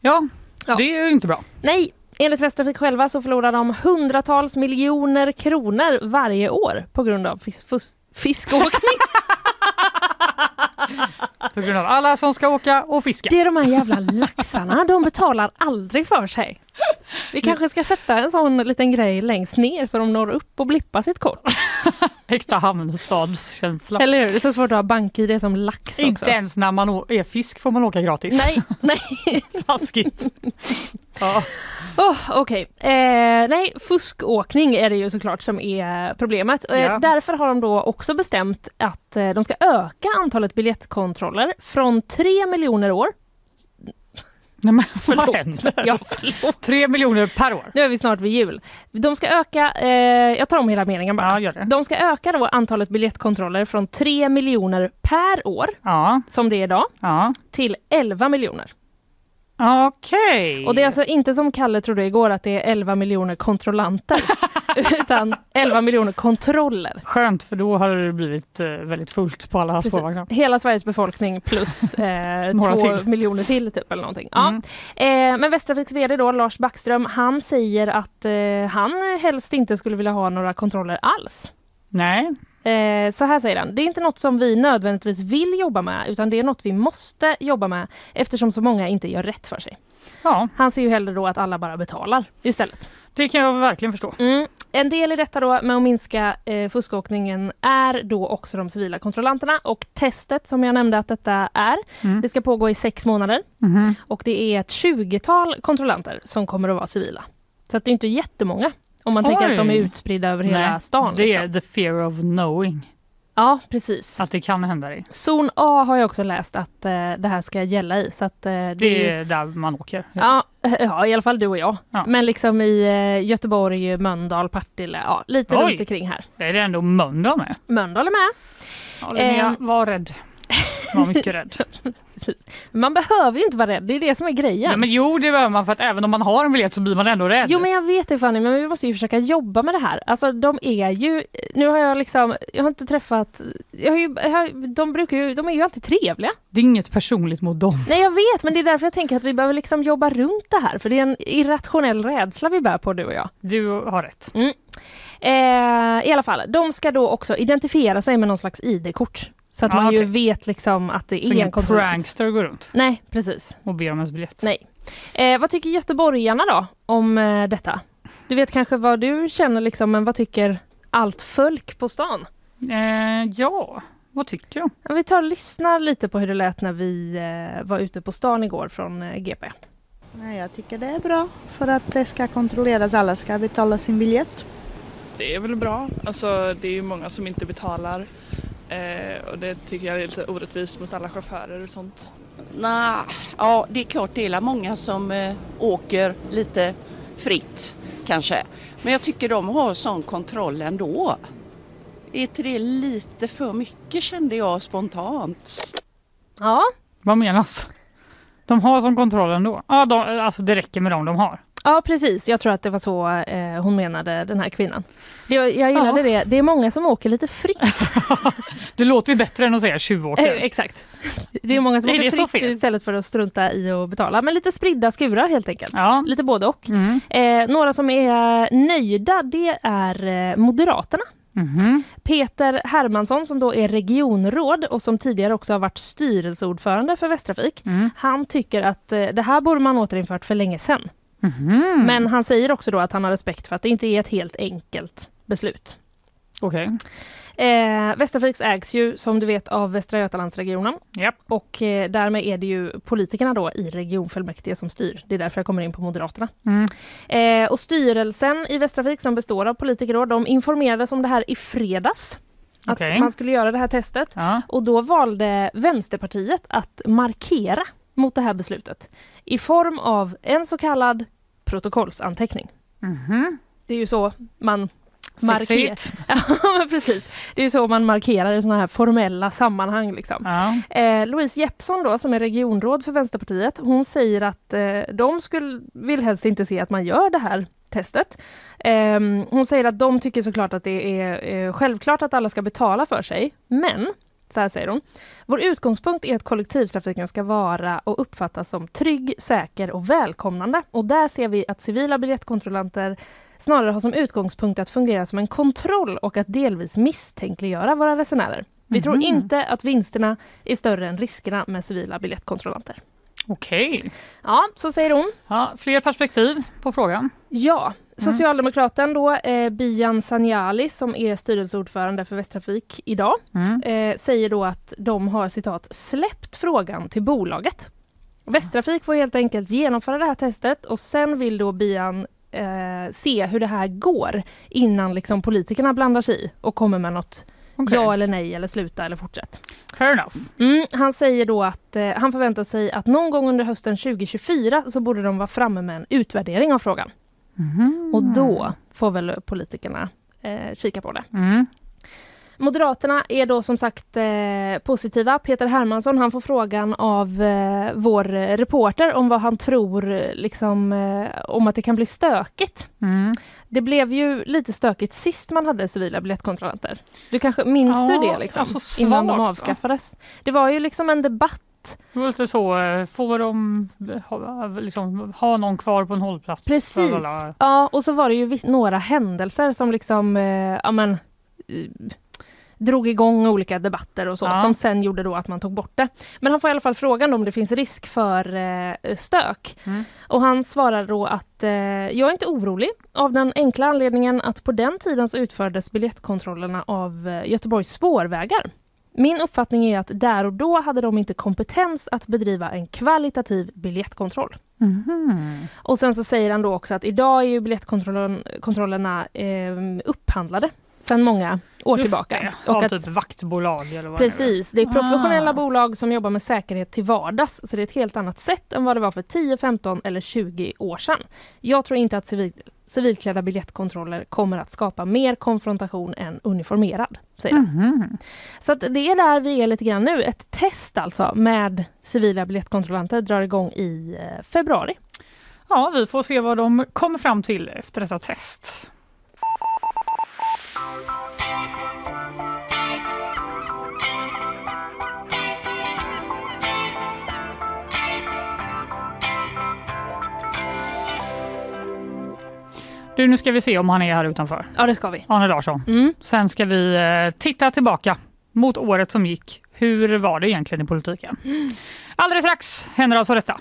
Ja, Ja. det är ju inte bra. Nej, enligt Västtrafik själva så förlorar de hundratals miljoner kronor varje år på grund av fis- fus- fiskåkning. På grund av alla som ska åka och fiska. Det är de här jävla laxarna, de betalar aldrig för sig. Vi kanske ska sätta en sån liten grej längst ner så de når upp och blippar sitt kort. Äkta hamnstadskänsla. Eller hur? Det är så svårt att ha bank-id som lax också. Inte ens när man är fisk får man åka gratis. Nej, nej. Taskigt. Ja. Oh, Okej, eh, nej fuskåkning är det ju såklart som är problemet. Eh, Ja. Därför har de då också bestämt att eh, de ska öka antalet biljettkontroller från 3 miljoner år. Nej men Förlåt. vad händer? Ja, förlåt. Tre miljoner per år. Nu är vi snart vid jul. De ska öka, eh, jag tar om hela meningen bara. Ja, gör det. De ska öka då antalet biljettkontroller från 3 miljoner per år, Ja, som det är idag, ja. till 11 miljoner. Okej. Och det är alltså inte som Kalle trodde igår att det är 11 miljoner kontrollanter, utan 11 miljoner kontroller. Skönt för då hade det blivit eh, väldigt fullt på alla spårvagnar. Hela Sveriges befolkning plus eh, Några två till. miljoner till typ eller någonting. Ja. Mm. Eh, men Västtrafiks VD då, Lars Backström, han säger att eh, han helst inte skulle vilja ha några kontroller alls. Nej, Eh, så här säger han, det är inte något som vi nödvändigtvis vill jobba med utan det är något vi måste jobba med eftersom så många inte gör rätt för sig. ja, Han ser ju hellre då att alla bara betalar istället. det kan jag verkligen förstå. Mm. En del i detta då med att minska eh, fuskåkningen är då också de civila kontrollanterna och testet som jag nämnde att detta är, Mm. det ska pågå i sex månader Mhm. och det är ett 20-tal kontrollanter som kommer att vara civila. Så att det är inte jättemånga om man tänker Oj. att de är utspridda över hela Nej, stan. Det liksom. är the fear of knowing. Ja, precis. Att det kan hända dig. Zon A har jag också läst att eh, det här ska gälla i. Så att, eh, det är Det ju- är där man åker. Ja, ja, i alla fall du och jag. Ja. Men liksom i eh, Göteborg, Mölndal, Partille, ja, lite Oj. runt omkring här. Det är det ändå Mölndal med. Mölndal är med. Ja, Linnea, Ehm. var rädd. Var mycket rädd. Precis. Man behöver ju inte vara rädd, det är det som är grejen. Ja, men jo, det behöver man för att även om man har en biljett så blir man ändå rädd. Jo men jag vet det Fanny, men vi måste ju försöka jobba med det här. Alltså de är ju, nu har jag liksom, jag har inte träffat, jag har ju, jag har, de brukar ju, de är ju alltid trevliga. Det är inget personligt mot dem. Nej jag vet, men det är därför jag tänker att vi behöver liksom jobba runt det här, för det är en irrationell rädsla vi bär på du och jag. Du har rätt. Eh, I alla fall, de ska då också identifiera sig med någon slags ID-kort. Så att Ja, man ju okej. vet liksom att det Så är en ingen kontrollant. prankster går runt Nej, precis. och ber om ens biljett. Nej. Eh, vad tycker göteborgarna då om eh, detta? Du vet kanske vad du känner liksom, men vad tycker allt folk på stan? Eh, ja, vad tycker de? Ja, Vi tar och lyssnar lite på hur det lät när vi eh, var ute på stan igår från eh, GP. Nej, jag tycker det är bra för att det ska kontrolleras. Alla ska betala sin biljett. Det är väl bra. Alltså, det är ju många som inte betalar eh, och det tycker jag är lite orättvist mot alla chaufförer och sånt. Nej, ja det är klart det är många som eh, åker lite fritt kanske. Men jag tycker de har sån kontroll ändå. Är inte det lite för mycket kände jag spontant. Ja. Vad menas? De har som kontroll ändå? Ja, de, alltså det räcker med dem de har. Ja precis, jag tror att det var så eh, hon menade den här kvinnan. Jag, jag gillade Ja. det, det är många som åker lite fritt. Det låter ju bättre än att säga tjuvåker. Eh, exakt. Det är många som åker fritt fel? istället för att strunta i att betala. Men lite spridda skurar helt enkelt. Ja. Lite både och. Mm. Eh, några som är nöjda det är eh, Moderaterna. Mhm. Peter Hermansson som då är regionråd och som tidigare också har varit styrelseordförande för Västtrafik. Mm. Han tycker att eh, det här borde man återinfört för länge sedan. Mhm. Men han säger också då att han har respekt för att det inte är ett helt enkelt beslut. Okej. Eh, Västtrafiks ägs ju som du vet av Västra Götalandsregionen. Japp. Och eh, därmed är det ju politikerna då i regionfullmäktige som styr. Det är därför jag kommer in på Moderaterna. Mm. Eh, och styrelsen i Västtrafik som består av politiker då, de informerades om det här i fredags. Att Okej. man skulle göra det här testet. Ja. Och då valde Vänsterpartiet att markera mot det här beslutet i form av en så kallad protokollsanteckning. Mhm. Det är ju så man markerar. Ja, precis. Det är ju så man markerar i sådana här formella sammanhang. Liksom. Ja. Eh, Louise Jeppsson då, som är regionråd för Vänsterpartiet, hon säger att eh, de skulle, vill helst inte se att man gör det här testet. Eh, hon säger att de tycker såklart att det är eh, självklart att alla ska betala för sig, men så här säger hon. Vår utgångspunkt är att kollektivtrafiken ska vara och uppfattas som trygg, säker och välkomnande. Och där ser vi att civila biljettkontrollanter snarare har som utgångspunkt att fungera som en kontroll och att delvis misstänkliggöra våra resenärer. Vi tror Mhm. inte att vinsterna är större än riskerna med civila biljettkontrollanter. Okej. Ja, så säger hon. Ja, fler perspektiv på frågan. Ja, Socialdemokraten då, eh, Bijan Sanjali som är styrelseordförande för Västtrafik idag, Mm. eh, säger då att de har citat släppt frågan till bolaget. Västtrafik får helt enkelt genomföra det här testet och sen vill då Bijan eh, se hur det här går innan liksom politikerna blandar sig i och kommer med något Okej. ja eller nej eller sluta eller fortsätt. Fair enough. Mm, han säger då att eh, han förväntar sig att någon gång under hösten 2024 så borde de vara framme med en utvärdering av frågan. Mhm. Och då får väl politikerna eh, kika på det. Mm. Moderaterna är då som sagt eh, positiva. Peter Hermansson han får frågan av eh, vår reporter om vad han tror liksom, eh, om att det kan bli stökigt. Mm. Det blev ju lite stökigt sist man hade civila biljettkontrollanter. Du kanske minns Ja, du det? Liksom, alltså innan de svagt, va? avskaffades. Det var ju liksom en debatt Det var lite så, eh, får de ha, liksom, ha någon kvar på en hållplats? Precis. Lalala. Ja, och så var det ju några händelser som liksom, eh, ja men, eh, drog igång olika debatter och så, Ja. som sen gjorde då att man tog bort det. Men han får i alla fall frågan om det finns risk för eh, stök. Mm. Och han svarar då att eh, jag är inte orolig av den enkla anledningen att på den tiden så utfördes biljettkontrollerna av eh, Göteborgs spårvägar. Min uppfattning är att där och då hade de inte kompetens att bedriva en kvalitativ biljettkontroll. Mhm. Och sen så säger han då också att idag är ju biljettkontrollerna eh, upphandlade sedan många år Just tillbaka. Det. Och att, typ vaktbolag eller vad precis, det är professionella Ah. bolag som jobbar med säkerhet till vardags. Så det är ett helt annat sätt än vad det var för 10, 15 eller 20 år sedan. Jag tror inte att civil, civilklädda biljettkontroller kommer att skapa mer konfrontation än uniformerad. Säger han. Mhm. Så det är där vi är lite grann nu. Ett test alltså med civila biljettkontrollanter drar igång i eh, februari. Ja, vi får se vad de kommer fram till efter detta test. Du, nu ska vi se om han är här utanför. Ja, det ska vi. Arne Larsson. Mm. Sen ska vi eh, titta tillbaka mot året som gick. Hur var det egentligen i politiken? Alldeles strax händer alltså detta.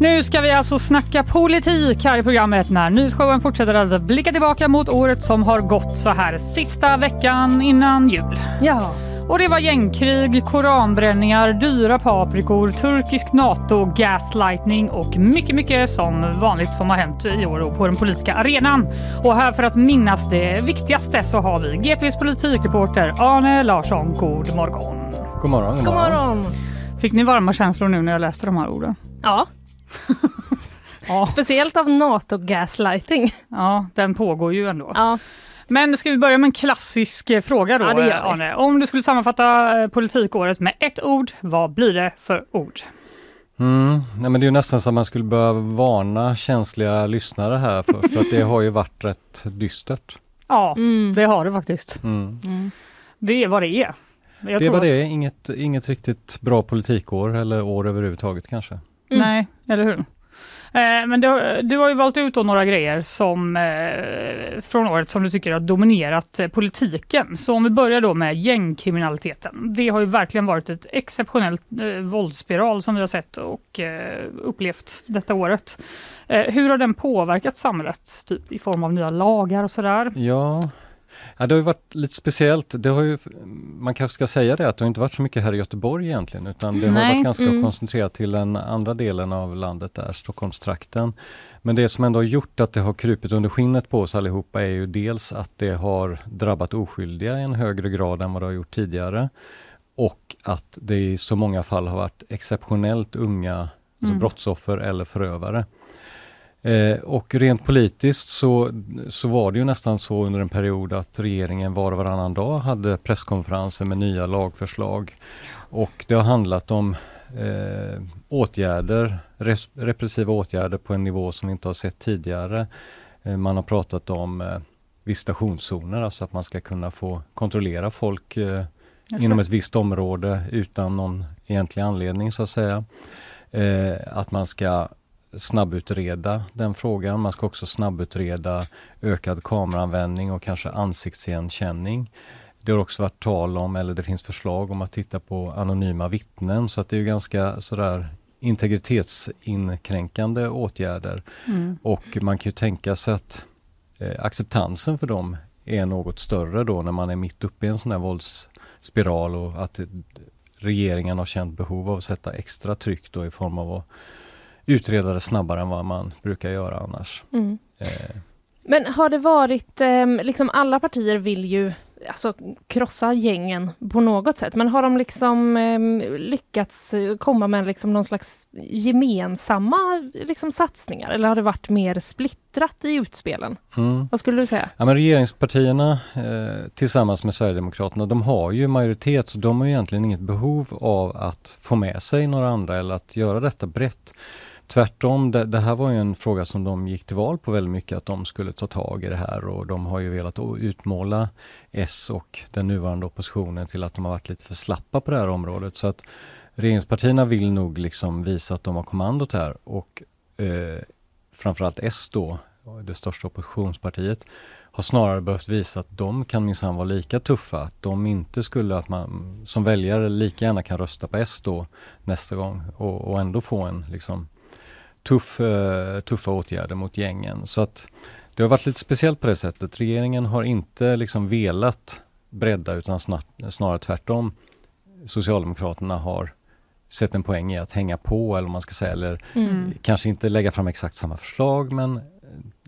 Nu ska vi alltså snacka politik här i programmet när nyhetsshowen fortsätter att blicka tillbaka mot året som har gått så här sista veckan innan jul. Ja. Och det var gängkrig, koranbränningar, dyra paprikor, turkisk NATO, gaslightning och mycket, mycket som vanligt som har hänt i år på den politiska arenan. Och här för att minnas det viktigaste så har vi GPs politikreporter Arne Larsson. God morgon! God morgon! God morgon! Fick ni varma känslor nu när jag läste de här orden? Ja. ja. Speciellt av NATO-gaslighting. Ja, den pågår ju ändå. Ja. Men ska vi börja med en klassisk eh, fråga då, Ja, det gör vi. Arne? Om du skulle sammanfatta eh, politikåret med ett ord, vad blir det för ord? Mm. Nej, men det är ju nästan så att man skulle behöva varna känsliga lyssnare här för, för att det har ju varit rätt dystert. Ja, Mm. det har det faktiskt. Mm. Det är vad det är. Jag det var att- det, inget, inget riktigt bra politikår eller år överhuvudtaget kanske. Mm. Nej, eller hur? Eh, men du, du har ju valt ut då några grejer som, eh, från året som du tycker har dominerat eh, politiken. Så om vi börjar då med gängkriminaliteten. Det har ju verkligen varit ett exceptionellt våldsspiral som vi har sett och upplevt detta året. Hur har den påverkat samhället typ, i form av nya lagar och sådär? Ja, ja det har ju varit lite speciellt. Det har ju, man kanske ska säga det att det har inte varit så mycket här i Göteborg egentligen utan det har Nej, varit ganska mm. koncentrerat till den andra delen av landet där, Stockholmstrakten. Men det som ändå har gjort att det har krupit under skinnet på oss allihopa är ju dels att det har drabbat oskyldiga i en högre grad än vad det har gjort tidigare. Och att det i så många fall har varit exceptionellt unga alltså Mm. brottsoffer eller förövare. Eh, och rent politiskt så, så var det ju nästan så under en period att regeringen var och varannan dag hade presskonferenser med nya lagförslag. Och det har handlat om eh, åtgärder, res- repressiva åtgärder på en nivå som vi inte har sett tidigare. Eh, man har pratat om eh, visitationszoner, alltså att man ska kunna få kontrollera folk eh, inom ett visst område utan någon egentlig anledning så att säga. Eh, att man ska snabbutreda den frågan. Man ska också snabbutreda ökad kameraanvändning och kanske ansiktsigenkänning. Det har också varit tal om, eller det finns förslag om att titta på anonyma vittnen så att det är ju ganska sådär integritetsinkränkande åtgärder. Mm. Och man kan ju tänka sig att eh, acceptansen för dem är något större då när man är mitt uppe i en sån här våldsspiral och att det, regeringen har känt behov av att sätta extra tryck då i form av att utreda det snabbare än vad man brukar göra annars. Mm. Eh, Men har det varit, ehm, liksom alla partier vill ju alltså, krossa gängen på något sätt, men har de liksom ehm, lyckats eh, komma med liksom någon slags gemensamma liksom, satsningar, eller har det varit mer splittrat i utspelen? mm. Vad skulle du säga? Ja, men regeringspartierna eh, tillsammans med Sverigedemokraterna, de har ju majoritet så de har egentligen inget behov av att få med sig några andra eller att göra detta brett. Tvärtom, det, det här var ju en fråga som de gick till val på väldigt mycket, att de skulle ta tag i det här och de har ju velat utmåla S och den nuvarande oppositionen till att de har varit lite för slappa på det här området. Så att regeringspartierna vill nog liksom visa att de har kommandot här och eh, framförallt S då, det största oppositionspartiet, har snarare behövt visa att de kan minsann vara lika tuffa. Att de inte skulle, att man som väljare lika gärna kan rösta på S då nästa gång och, och ändå få en liksom tuff, eh, tuffa åtgärder mot gängen. Så att det har varit lite speciellt på det sättet. Regeringen har inte liksom velat bredda utan snart, snarare tvärtom. Socialdemokraterna har sett en poäng i att hänga på eller man ska säga, eller Mm. kanske inte lägga fram exakt samma förslag men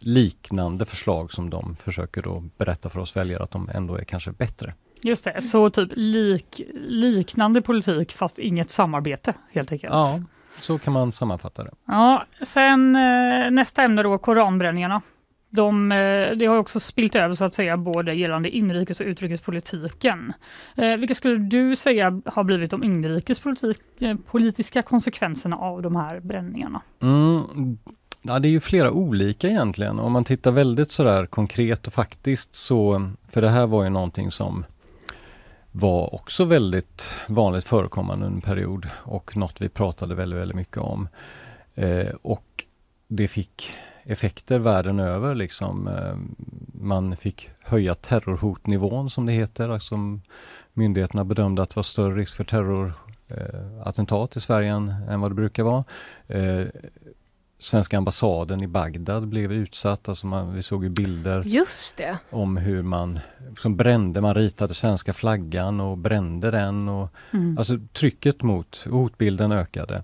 liknande förslag som de försöker då berätta för oss väljare att de ändå är kanske bättre. Just det, så typ lik, liknande politik fast inget samarbete helt enkelt. Ja, så kan man sammanfatta det. Ja, sen eh, nästa ämne då, koranbränningarna. De, eh, det har också spilt över så att säga både gällande inrikes och utrikespolitiken. Eh, vilka skulle du säga har blivit de inrikespolitiska konsekvenserna av de här bränningarna? Mm, ja, det är ju flera olika egentligen. Om man tittar väldigt sådär konkret och faktiskt så, för det här var ju någonting som var också väldigt vanligt förekommande under en period och något vi pratade väldigt, väldigt mycket om. Eh, och det fick effekter världen över liksom. Eh, man fick höja terrorhotnivån som det heter, alltså myndigheterna bedömde att det var större risk för terrorattentat eh, i Sverige än, än vad det brukar vara. Eh, Svenska ambassaden i Bagdad blev utsatt. Alltså man, vi såg ju bilder Just det. om hur man som brände, man ritade svenska flaggan och brände den. Och, Mm. Alltså trycket mot hotbilden ökade.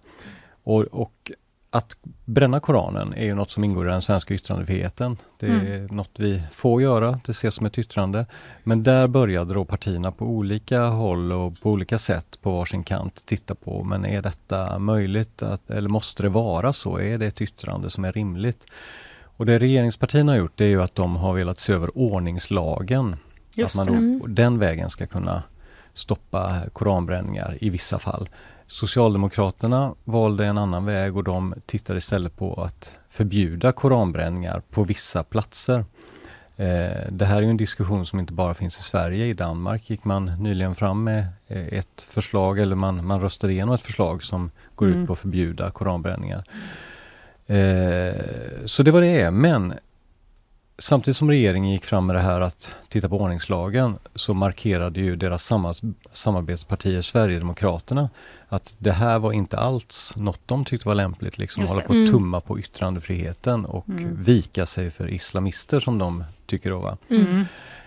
Och, och att bränna Koranen är ju något som ingår i den svenska yttrandefriheten. Det är Mm. något vi får göra, det ses som ett yttrande. Men där började då partierna på olika håll och på olika sätt på varsin kant titta på, men är detta möjligt att, eller måste det vara så? Är det ett yttrande som är rimligt? Och det regeringspartierna har gjort det är ju att de har velat se över ordningslagen. Just att man då Mm. den vägen ska kunna stoppa koranbränningar i vissa fall. Socialdemokraterna valde en annan väg och de tittade istället på att förbjuda koranbränningar på vissa platser. Eh, det här är en diskussion som inte bara finns i Sverige. I Danmark gick man nyligen fram med eh, ett förslag, eller man, man röstade igenom ett förslag som går Mm. ut på att förbjuda koranbränningar. Eh, så det var det men Samtidigt som regeringen gick fram med det här att titta på ordningslagen så markerade ju deras samarbetspartier Sverigedemokraterna att det här var inte alls något de tyckte var lämpligt, liksom Just hålla på att Mm. tumma på yttrandefriheten och Mm. vika sig för islamister som de tycker då. Va? Mm.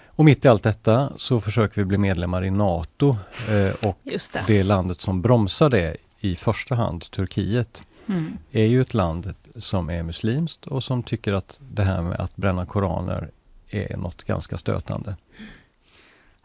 Och mitt i allt detta så försöker vi bli medlemmar i NATO eh, och det. det landet som bromsar det i första hand, Turkiet, Mm. är ju ett land som är muslimskt och som tycker att det här med att bränna koraner är något ganska stötande.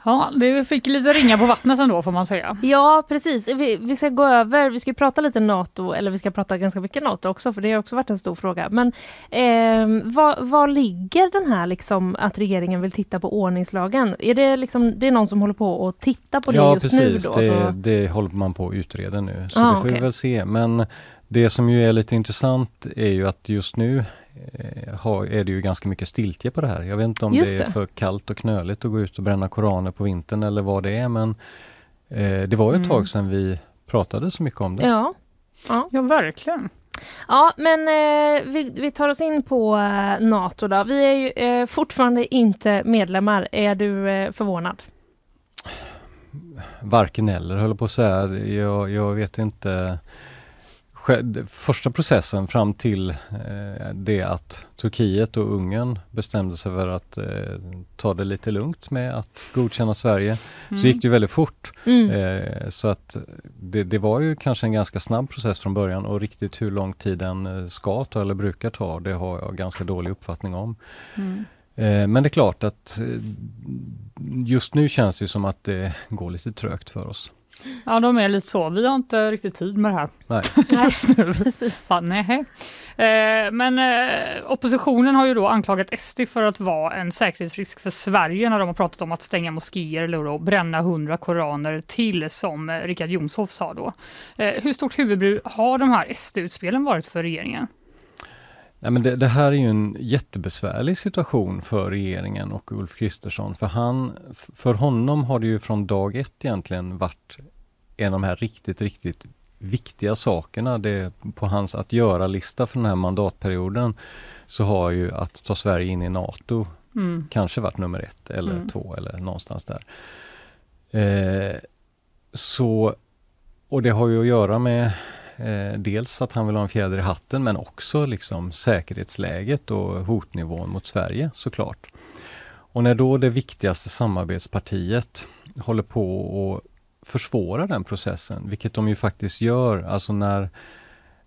Ja, det fick lite ringa på vattnet ändå får man säga. Ja, precis. Vi, vi ska gå över, vi ska prata lite NATO, eller vi ska prata ganska mycket NATO också, för det har också varit en stor fråga. Men eh, vad, vad ligger den här liksom att regeringen vill titta på ordningslagen? Är det liksom, det är någon som håller på att titta på det ja, just precis. nu då? det, så- det håller man på att utreda nu. Så Ah, det får vi okej. väl se. Men det som ju är lite intressant är ju att just nu eh, har, är det ju ganska mycket stiltje på det här. Jag vet inte om Just det är det. för kallt och knöligt att gå ut och bränna koraner på vintern eller vad det är. Men eh, det var ju ett Mm. tag sedan vi pratade så mycket om det. Ja. Ja. ja, verkligen. Ja, men eh, vi, vi tar oss in på eh, NATO då. Vi är ju eh, fortfarande inte medlemmar. Är du eh, förvånad? Varken eller höll jag på att säga. Jag, jag vet inte. Första processen fram till eh, det att Turkiet och Ungern bestämde sig för att eh, ta det lite lugnt med att godkänna Sverige. Mm. Så gick det väldigt fort. Mm. Eh, så att det, det var ju kanske en ganska snabb process från början och riktigt hur lång tid den ska ta eller brukar ta, det har jag ganska dålig uppfattning om. Mm. Men det är klart att just nu känns det som att det går lite trögt för oss. Ja, de är lite så. Vi har inte riktigt tid med det här Nej. just nu. Precis. Ja, nej. Eh, men eh, oppositionen har ju då anklagat SD för att vara en säkerhetsrisk för Sverige när de har pratat om att stänga moskéer eller då bränna hundra koraner till som eh, Richard Jomshof sa då. Eh, hur stort huvudbry har de här SD-utspelen varit för regeringen? Nej, men det, det här är ju en jättebesvärlig situation för regeringen och Ulf Kristersson. För, han, för honom har det ju från dag ett egentligen varit en av de här riktigt, riktigt viktiga sakerna. Det, på hans att göra-lista för den här mandatperioden så har ju att ta Sverige in i NATO Mm. kanske varit nummer ett eller Mm. två eller någonstans där. Eh, så, och det har ju att göra med eh, dels att han vill ha en fjäder i hatten men också liksom säkerhetsläget och hotnivån mot Sverige såklart. Och när då det viktigaste samarbetspartiet håller på att försvåra den processen, vilket de ju faktiskt gör, alltså när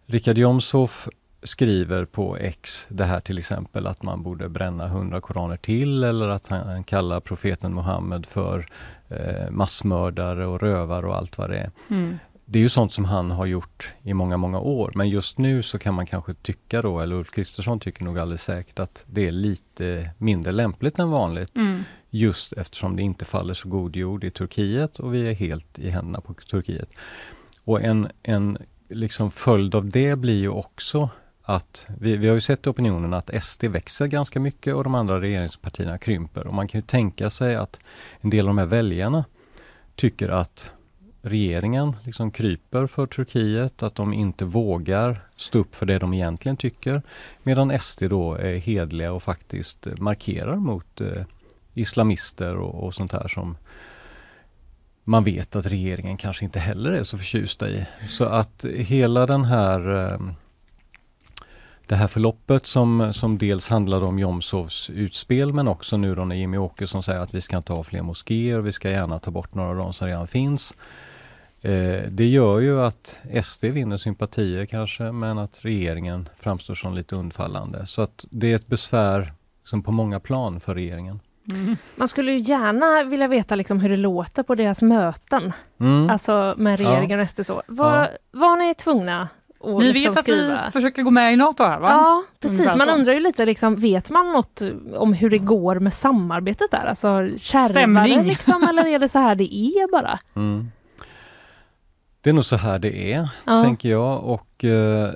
Richard Jomshof skriver på X det här till exempel att man borde bränna hundra koraner till eller att han, kallar profeten Muhammed för eh, massmördare och rövare och allt vad det är. Mm. Det är ju sånt som han har gjort i många, många år. Men just nu så kan man kanske tycka då, eller Ulf Kristersson tycker nog alldeles säkert att det är lite mindre lämpligt än vanligt. Mm. Just eftersom det inte faller så god jord i Turkiet och vi är helt i händerna på Turkiet. Och en, en liksom följd av det blir ju också att vi, vi har ju sett i opinionen att SD växer ganska mycket och de andra regeringspartierna krymper. Och man kan ju tänka sig att en del av de här väljarna tycker att regeringen liksom kryper för Turkiet, att de inte vågar stå upp för det de egentligen tycker. Medan SD då är hedliga och faktiskt markerar mot eh, islamister och, och sånt här som man vet att regeringen kanske inte heller är så förtjusta i. Så att hela den här eh, det här förloppet som, som dels handlade om Jomshofs utspel men också nu då när Jimmy Åkesson säger att vi ska inte ha fler moskéer, vi ska gärna ta bort några av de som redan finns. Eh, det gör ju att SD vinner sympatier kanske men att regeringen framstår som lite undfallande. Så att det är ett besvär som på många plan för regeringen. Mm. Man skulle ju gärna vilja veta liksom hur det låter på deras möten. Mm. Alltså med regeringen ja. och SD så. Var, ja. var ni tvungna och Ni liksom vet att skriva. vi försöker gå med i NATO här va? Ja precis, man undrar ju lite liksom, vet man något om hur det går med samarbetet där? Alltså kärvar liksom eller är det så här det är bara? Mm. Det är nog så här det är, ja. tänker jag och eh,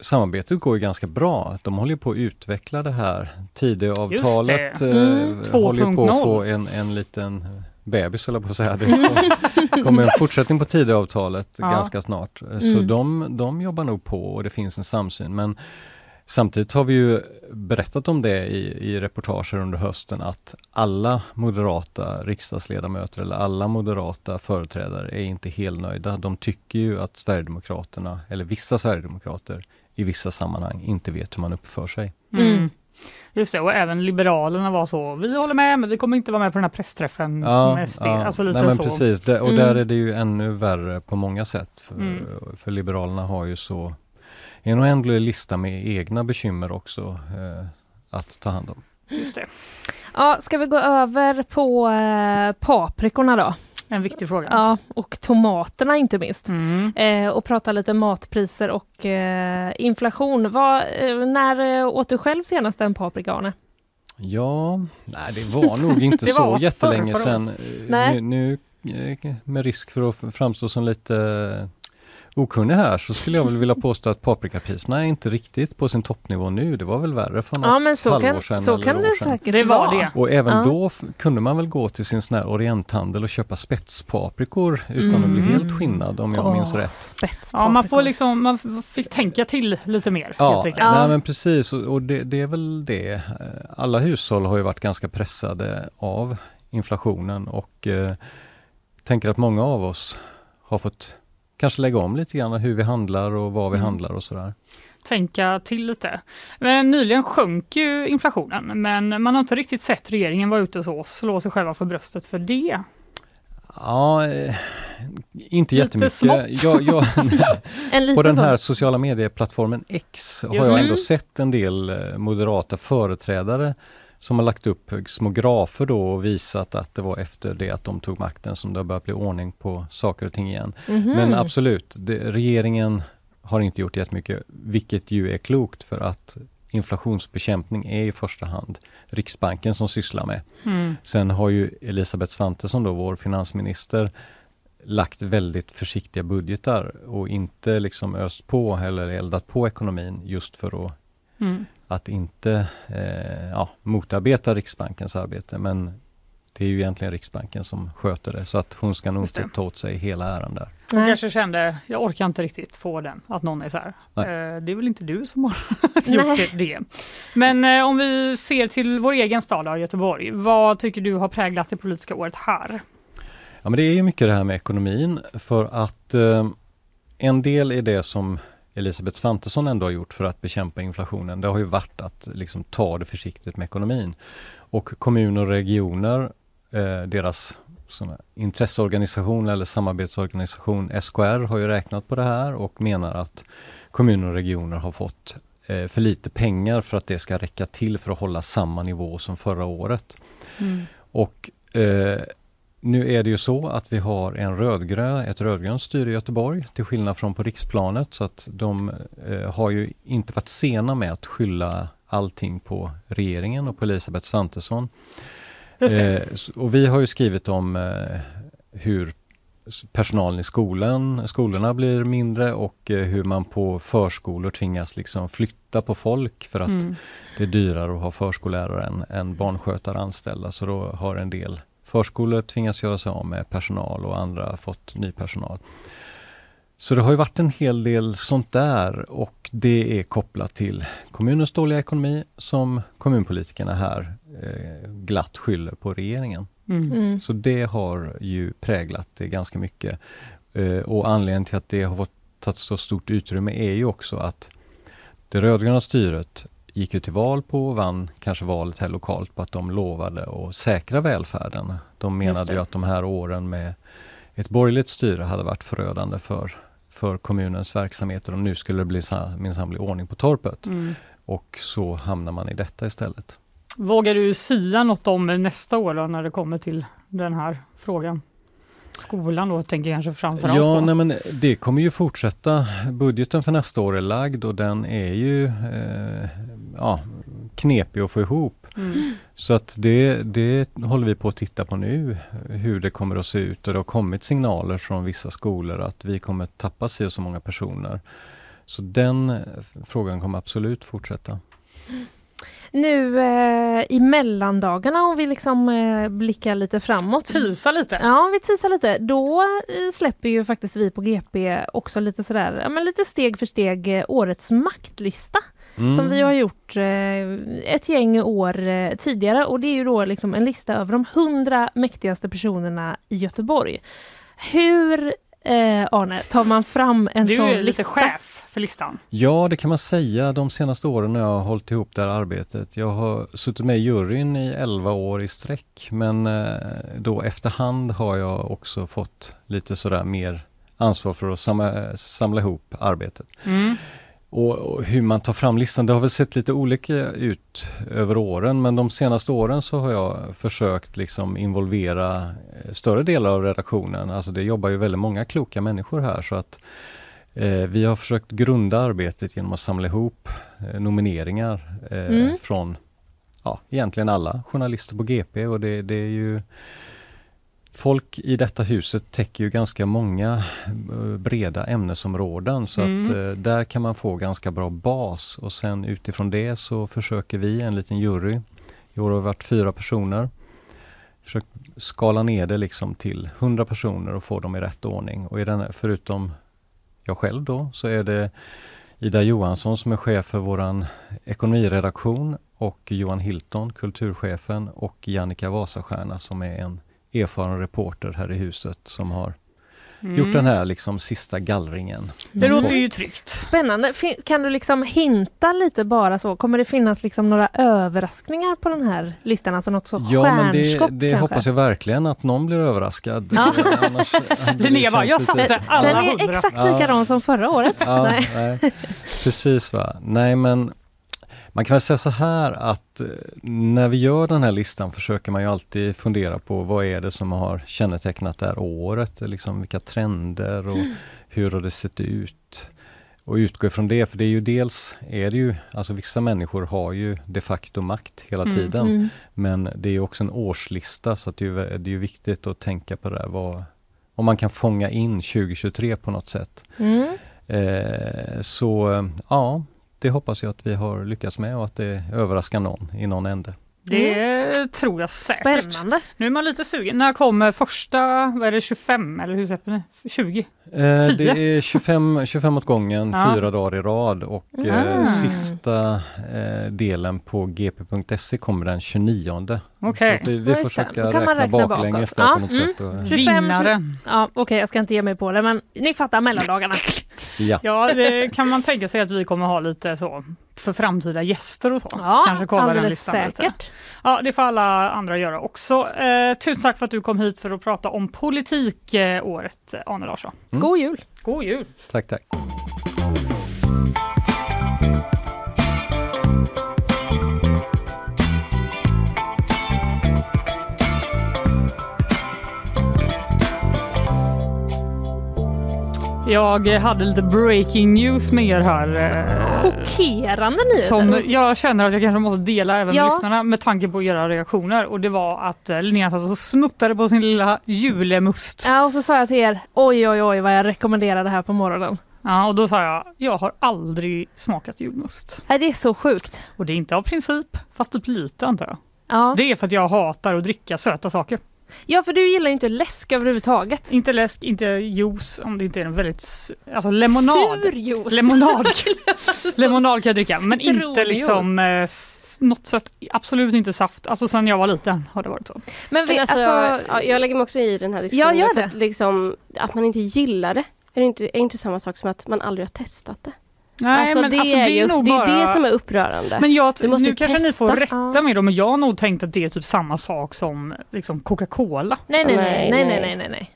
samarbetet går ju ganska bra. De håller på att utveckla det här. Tidöavtalet eh, mm, håller på att få en, en liten bebis, eller på att säga. Det kommer en fortsättning på Tidöavtalet ja. ganska snart. Så mm. de, de jobbar nog på och det finns en samsyn. Men Samtidigt har vi ju berättat om det i, i reportager under hösten att alla moderata riksdagsledamöter eller alla moderata företrädare är inte helnöjda. De tycker ju att Sverigedemokraterna, eller vissa Sverigedemokrater i vissa sammanhang inte vet hur man uppför sig. Mm. mm. Just det, och även Liberalerna var så, vi håller med men vi kommer inte vara med på den här pressträffen ja, med SD. Ja. Alltså lite Nej, men så. Precis, det, och mm. där är det ju ännu värre på många sätt. För, mm. för Liberalerna har ju så en oändlig lista med egna bekymmer också eh, att ta hand om. Just det. Ja, ska vi gå över på eh, paprikorna då? En viktig fråga. Ja, och tomaterna inte minst. Mm. Eh, och prata lite matpriser och eh, inflation. Vad, eh, när eh, åt du själv senast en paprika, Arne? Ja, nej det var nog inte så jättelänge sedan. Nu, nu, med risk för att framstå som lite okunnig här så skulle jag väl vilja påstå att paprikapriserna är inte riktigt på sin toppnivå nu. Det var väl värre för något ja, men så halvår kan, sedan så kan det säkert det var det. Och även ja. då kunde man väl gå till sin sån här orienthandel och köpa spetspaprikor utan mm. att bli mm. helt skinnad om jag oh, minns rätt. Ja, man får liksom, man fick tänka till lite mer. Ja, nej, men precis och, och det, det är väl det. Alla hushåll har ju varit ganska pressade av inflationen och eh, tänker att många av oss har fått kanske lägga om lite grann hur vi handlar och vad vi mm. handlar och sådär. Tänka till lite. Men nyligen sjönk ju inflationen men man har inte riktigt sett regeringen vara ute så slå sig själva för bröstet för det. Ja, eh, inte jättemycket. Jag, jag, på den här sociala medieplattformen X har jag ändå sett en del eh, moderata företrädare som har lagt upp små grafer då och visat att det var efter det att de tog makten som det har börjat bli ordning på saker och ting igen. Mm -hmm. Men absolut, det, regeringen har inte gjort jättemycket, vilket ju är klokt för att inflationsbekämpning är i första hand Riksbanken som sysslar med. Mm. Sen har ju Elisabeth Svantesson då, vår finansminister, lagt väldigt försiktiga budgetar och inte liksom öst på eller eldat på ekonomin just för att mm att inte eh, ja, motarbeta Riksbankens arbete men det är ju egentligen Riksbanken som sköter det så att hon ska nog inte ta åt sig hela äran där. Hon kanske kände, jag orkar inte riktigt få den, att någon är så här. Eh, det är väl inte du som har gjort det. Men eh, om vi ser till vår egen stad då, Göteborg, vad tycker du har präglat det politiska året här? Ja men det är ju mycket det här med ekonomin för att eh, en del är det som Elisabeth Svantesson ändå har gjort för att bekämpa inflationen, det har ju varit att liksom ta det försiktigt med ekonomin. Och kommuner och regioner, eh, deras intresseorganisation eller samarbetsorganisation SKR har ju räknat på det här och menar att kommuner och regioner har fått eh, för lite pengar för att det ska räcka till för att hålla samma nivå som förra året. Mm. Och eh, nu är det ju så att vi har en rödgrön, ett rödgrönt styre i Göteborg till skillnad från på riksplanet så att de eh, har ju inte varit sena med att skylla allting på regeringen och på Elisabeth Svantesson. Eh, och vi har ju skrivit om eh, hur personalen i skolan, skolorna blir mindre och eh, hur man på förskolor tvingas liksom flytta på folk för att mm. det är dyrare att ha förskollärare än, än barnskötare anställda så då har en del Förskolor tvingas göra sig av med personal och andra har fått ny personal. Så det har ju varit en hel del sånt där och det är kopplat till kommunens dåliga ekonomi som kommunpolitikerna här eh, glatt skyller på regeringen. Mm. Mm. Så det har ju präglat det ganska mycket. Eh, och anledningen till att det har fått tagit så stort utrymme är ju också att det rödgröna styret gick ju till val på och vann kanske valet här lokalt på att de lovade att säkra välfärden. De menade ju att de här åren med ett borgerligt styre hade varit förödande för, för kommunens verksamheter och nu skulle det bli minsann bli ordning på torpet. Mm. Och så hamnar man i detta istället. Vågar du sia något om nästa år då, när det kommer till den här frågan? Skolan då tänker jag kanske framförallt Ja, på. nej, men det kommer ju fortsätta. Budgeten för nästa år är lagd och den är ju eh, ja, knepig att få ihop. Mm. Så att det, det håller vi på att titta på nu, hur det kommer att se ut och det har kommit signaler från vissa skolor att vi kommer tappa sig så många personer. Så den frågan kommer absolut fortsätta. Nu eh, i mellandagarna om vi liksom eh, blickar lite framåt. Tisa lite. Ja, vi tisar lite. Då eh, släpper ju faktiskt vi på GP också lite sådär, ja men lite steg för steg eh, årets maktlista. Mm. Som vi har gjort eh, ett gäng år eh, tidigare och det är ju då liksom en lista över de hundra mäktigaste personerna i Göteborg. Hur eh, Arne, tar man fram en du sån lista? Du är lite chef för listan. Ja, det kan man säga de senaste åren när jag har hållit ihop det här arbetet. Jag har suttit med i juryn i 11 år i sträck, men eh, då efterhand har jag också fått lite sådär mer ansvar för att samla, samla ihop arbetet. Mm. Och, och, hur man tar fram listan, det har väl sett lite olika ut över åren men de senaste åren så har jag försökt liksom involvera eh, större delar av redaktionen. Alltså det jobbar ju väldigt många kloka människor här så att vi har försökt grunda arbetet genom att samla ihop eh, nomineringar eh, mm. från ja, egentligen alla journalister på GP och det, det är ju folk i detta huset täcker ju ganska många eh, breda ämnesområden så mm. att eh, där kan man få ganska bra bas och sen utifrån det så försöker vi, en liten jury, i år har vi varit fyra personer, försökt skala ner det liksom till 100 personer och få dem i rätt ordning. Och i den, förutom jag själv då så är det Ida Johansson som är chef för våran ekonomiredaktion och Johan Hilton, kulturchefen och Jannica Vasastjärna som är en erfaren reporter här i huset som har mm. gjort den här liksom sista gallringen. Det låter ju tryggt. Spännande. Kan du liksom hinta lite bara så? Kommer det finnas liksom några överraskningar på den här listan? Alltså något så ja, stjärnskott men det, det hoppas jag verkligen att någon blir överraskad. Ja. Linnea bara, jag satte alla Den är exakt likadan ja. som förra året. Ja, nej. nej. Precis va. Nej men man kan väl säga så här att eh, när vi gör den här listan försöker man ju alltid fundera på vad är det som har kännetecknat det här året, liksom vilka trender och mm. hur har det sett ut? Och utgå ifrån det, för det är ju dels, är det ju, alltså vissa människor har ju de facto makt hela mm, tiden. Mm. Men det är också en årslista så att det är, det är viktigt att tänka på det där, vad, om man kan fånga in 2023 på något sätt. Mm. Eh, så ja, det hoppas jag att vi har lyckats med och att det överraskar någon i någon ände. Det mm. tror jag säkert. Spännande. Nu är man lite sugen. När kommer första, vad är det, 25 eller hur sätter ni? 20? Eh, det är 25, 25 åt gången, ja. fyra dagar i rad och mm. eh, sista eh, delen på gp.se kommer den 29. Okej. Okay. Vi, vi får försöka räkna baklänges där ja. på något mm. sätt. Och, 25, Vinnaren. Ja, Okej, okay, jag ska inte ge mig på det men ni fattar mellandagarna. ja, ja det kan man tänka sig att vi kommer ha lite så för framtida gäster och så. Ja, Kanske kolla den listan säkert. Lite. Ja, det får alla andra göra också. Eh, tusen tack för att du kom hit för att prata om politikåret, eh, Arne Larsson. Mm. God jul! God jul! Tack, tack. Jag hade lite breaking news med er här. Eh, chockerande nyheter. Som jag känner att jag kanske måste dela även med ja. lyssnarna med tanke på era reaktioner. Och det var att eh, Linnea satt och smuttade på sin lilla julemust. Ja och så sa jag till er, oj oj oj vad jag rekommenderar det här på morgonen. Ja och då sa jag, jag har aldrig smakat julmust. Nej det är så sjukt. Och det är inte av princip, fast typ lite antar jag. Ja. Det är för att jag hatar att dricka söta saker. Ja för du gillar ju inte läsk överhuvudtaget. Inte läsk, inte juice om det inte är en väldigt, alltså lemonad. Surjuice. Lemonad, lemonad kan jag dricka men inte liksom eh, något sött, absolut inte saft. Alltså sen jag var liten har det varit så. Men, vi, alltså, alltså, ja, jag lägger mig också i den här diskussionen. Ja, för att, liksom, att man inte gillar det är inte, är inte samma sak som att man aldrig har testat det. Nej, alltså, men det, alltså, är det är ju, nog det är bara- det som är upprörande. Men jag, Du måste nu kanske testa. ni får rätta mig då, men jag har nog tänkt att det är typ samma sak som liksom Coca-Cola. Nej, nej, nej, nej, nej, nej. nej, nej.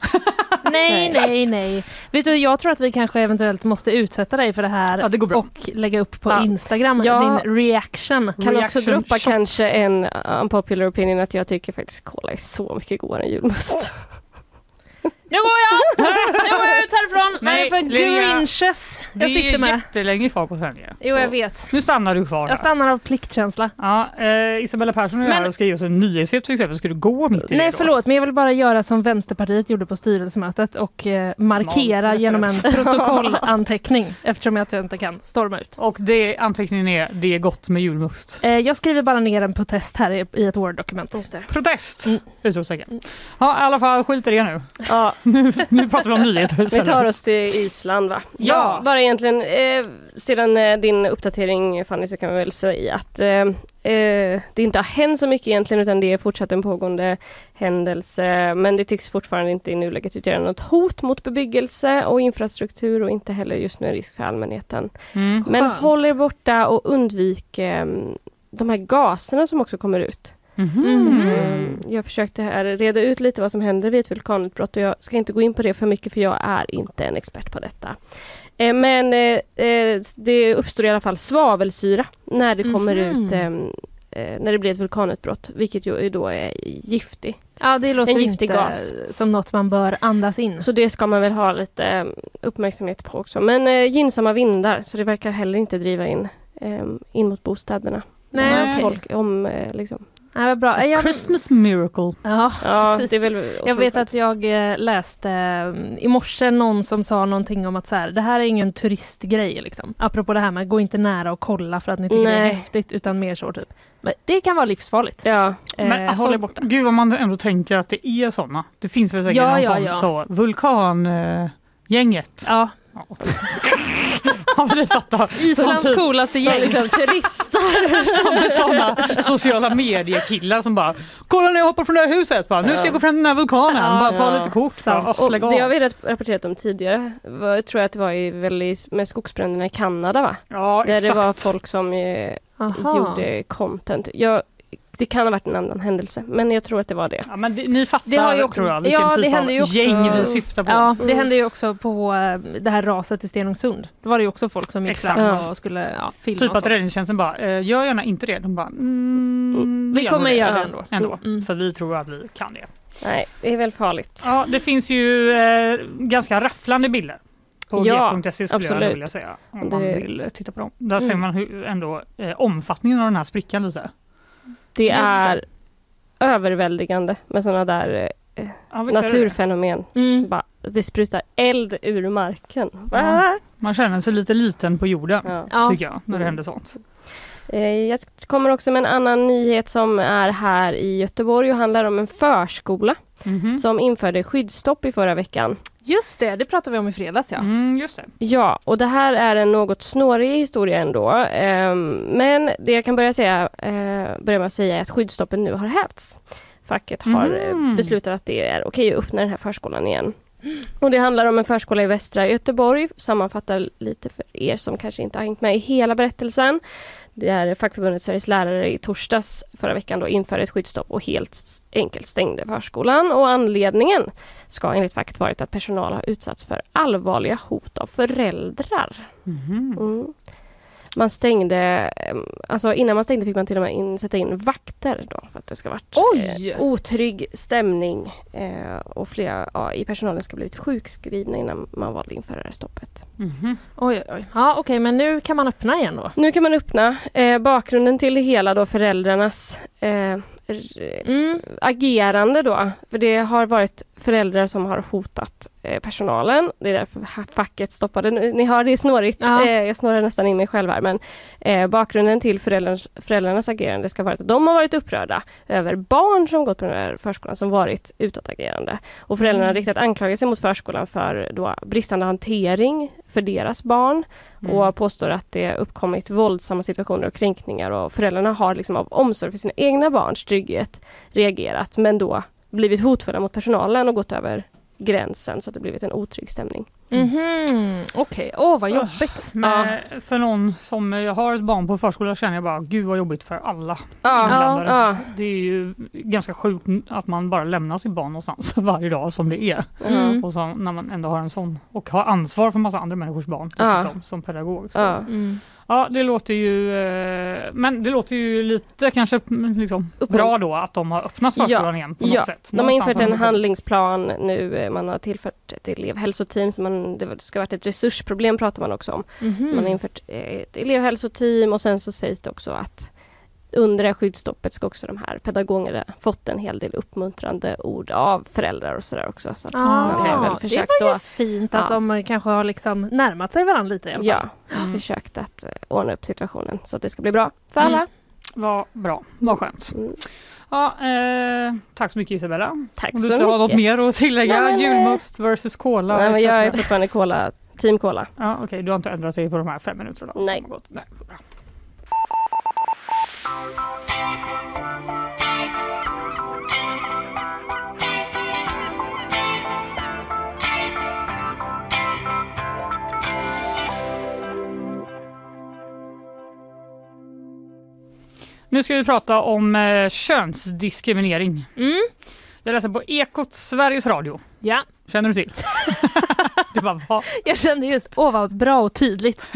Nej, nej, nej. Vet du, jag tror att vi kanske eventuellt måste utsätta dig för det här Ja, det går bra. och lägga upp på Ja. Instagram Ja. din reaction. Kan också Reaction droppa shot. kanske en unpopular opinion att jag tycker faktiskt cola är så mycket godare än julmust. Nu går jag! Nu går jag ut härifrån! Vad är Nej, det för Linnea. grinches Det jag sitter är med? jättelänge kvar på sändningen. Jo, jag vet. Nu stannar du kvar Jag här. stannar av pliktkänsla. Ja, eh, Isabella Persson är Men- och ska ge oss en nyhetshjälp till exempel. Ska du gå mitt i Nej det då? förlåt, men jag vill bara göra som Vänsterpartiet gjorde på styrelsemötet och eh, markera Smal genom en referens. protokollanteckning eftersom jag inte kan storma ut. Och det anteckningen är det är gott med julmust. Eh, jag skriver bara ner en protest här i, i ett Word-dokument. Protest! Mm. Utropstecken. Ja, i alla fall skit i det nu. Ja, nu. Nu pratar vi om nyheter vi istället. tar oss till Island va? Ja. Bara egentligen, eh, sedan eh, din uppdatering Fanny så kan vi väl säga att eh, eh, det inte har hänt så mycket egentligen utan det är fortsatt en pågående händelse men det tycks fortfarande inte i nuläget utgöra något hot mot bebyggelse och infrastruktur och inte heller just nu en risk för allmänheten. Mm. Men håll er borta och undvik eh, de här gaserna som också kommer ut. Mhm. Mm. Jag försökte här reda ut lite vad som händer vid ett vulkanutbrott och jag ska inte gå in på det för mycket för jag är inte en expert på detta. Eh, Men eh, eh, det uppstår i alla fall svavelsyra när det kommer Mhm. ut eh, eh, när det blir ett vulkanutbrott, vilket ju då är giftigt. Ja, det låter En giftig inte gas. som något man bör andas in. Så det ska man väl ha lite eh, uppmärksamhet på också. Men eh, gynnsamma vindar, så det verkar heller inte driva in, eh, in mot bostäderna. Nej. Folk om, eh, liksom. Ja, vad bra. Jag, Christmas miracle. ja, Ja, precis. det är väl Jag vet att jag eh, läste eh, i morse någon som sa någonting om att så här, det här är ingen turistgrej liksom. Apropå det här med gå inte nära och kolla för att ni tycker det är Nej. häftigt utan mer så typ. Men det kan vara livsfarligt. Ja, Eh, Men alltså, håll er borta. gud vad man ändå tänker att det är såna. Det finns väl säkert Ja, någon ja, sån ja. så, vulkangänget. Ja, Ja. ja, men det fattar. Islands typ- coolaste gäng. liksom turister. Ja, men såna sociala medier-killar som bara Kolla när jag hoppar från det här huset! Bara, nu ska jag gå fram till den här vulkanen, Ja, bara ta ja. lite kort. Bara, Och det har vi rapporterat om tidigare. Var, jag tror att det var i, väl i, med skogsbränderna i Kanada va? Ja, Där exakt. det var folk som eh, gjorde content. Jag, det kan ha varit en annan händelse men jag tror att det var det. Ja, men det, ni fattar Det har ju också- tror jag vilken ja, det typ händer av ju också- gäng vi syftar på. Ja, det Mm. hände ju också på eh, det här raset i Stenungsund. Då var det ju också folk som gick Exakt. fram och skulle ja, filma Typ att räddningstjänsten bara, eh, gör gärna inte det. De bara, mm, Vi gör kommer göra det Ja. ändå. ändå. Mm. För vi tror att vi kan det. Nej, det är väl farligt. Ja, det finns ju eh, ganska rafflande bilder. På Ja, g.se skulle jag absolut. ändå vilja säga. Om man Det- vill eh, titta på dem. Där ser Mm. man hur ändå eh, omfattningen av den här sprickan lite. Det Just det. är överväldigande med sådana där eh, Ja, är det det? naturfenomen. Mm. Bara, det sprutar eld ur marken. Ja. Man känner sig lite liten på jorden. Ja. Tycker jag, när det Mm. händer sånt. Eh, Jag kommer också med en annan nyhet som är här i Göteborg och handlar om en förskola Mhm. som införde skyddsstopp i förra veckan. Just det, det pratade vi om i fredags ja. Mm, just det. Ja, och det här är en något snårig historia ändå. Ehm, men det jag kan börja, säga, eh, börja med att säga är att skyddsstoppen nu har hävts. Facket har eh, Mhm. beslutat att det är okej att öppna den här förskolan igen. Och det handlar om en förskola i västra Göteborg. Sammanfattar lite för er som kanske inte har hängt med i hela berättelsen. Det är fackförbundet Sveriges lärare i torsdags förra veckan då införde ett skyddsstopp och helt enkelt stängde förskolan. Och anledningen ska enligt facket varit att personal har utsatts för allvarliga hot av föräldrar. Mhm. Mm. Man stängde, eh, alltså innan man stängde fick man till och med in, sätta in vakter då för att det ska varit Oj! eh, otrygg stämning eh, och flera ja, i personalen ska blivit sjukskrivna innan man valde införa det stoppet. Mhm. Oj, oj, oj. Ja, okej, men nu kan man öppna igen då. Nu kan man öppna eh, bakgrunden till det hela då föräldrarnas eh, Mm. agerande då. För det har varit föräldrar som har hotat eh, personalen. Det är därför facket stoppade. Ni hör, det är snårigt. Ja. Eh, jag snurrar nästan in mig själv här. Men eh, bakgrunden till föräldrarnas, föräldrarnas agerande ska vara att de har varit upprörda över barn som gått på den här förskolan som varit utåtagerande. Och föräldrarna har riktat anklagelser mot förskolan för då bristande hantering för deras barn Mm. och påstår att det uppkommit våldsamma situationer och kränkningar och föräldrarna har liksom av omsorg för sina egna barns trygghet reagerat men då blivit hotfulla mot personalen och gått över gränsen så att det blivit en otrygg stämning. Mhm, Okej, åh vad jobbigt. Men för någon som har ett barn på förskola känner jag bara, gud vad jobbigt för alla Ja, ja. Det är ju ganska sjukt att man bara lämnar sitt barn någonstans varje dag som det är. Mm. Och så, när man ändå har en sån och har ansvar för massa andra människors barn Ja. dessutom, som pedagog. Så. Ja. Mm. Ja, det låter ju, eh, men det låter ju lite kanske mm, liksom, bra då att de har öppnat förskolan igen på något ja. sätt. De har infört en handlingsplan nu. eh, Man har tillfört ett elevhälsoteam. Så man, det ska ha varit ett resursproblem pratar man också om. Mhm. Så man har infört eh, ett elevhälsoteam och sen så sägs det också att under det här skyddsstoppet ska också de här pedagogerna fått en hel del uppmuntrande ord av föräldrar och sådär också. Så att man har väl Ah, det försökt var ju att, fint att Ja. de kanske har liksom närmat sig varandra lite i alla fall. ja, Mm. försökt att eh, ordna upp situationen så att det ska bli bra för Mm. alla. Vad bra, vad skönt. Mm. Ja, eh, tack så mycket Isabella. Tack Om du så inte har något mycket. mer att tillägga, Nej, men, eh, julmust versus cola. Nej, men jag är fortfarande cola, team cola. Ja, Okej, du har inte ändrat dig på de här fem minuterna? som Nej. har gått. Nej bra. Nu ska vi prata om eh, könsdiskriminering. Mm. Jag läser på Ekot Sveriges Radio. Ja, Känner du till? det bara, va? jag kände just, åh vad bra och tydligt.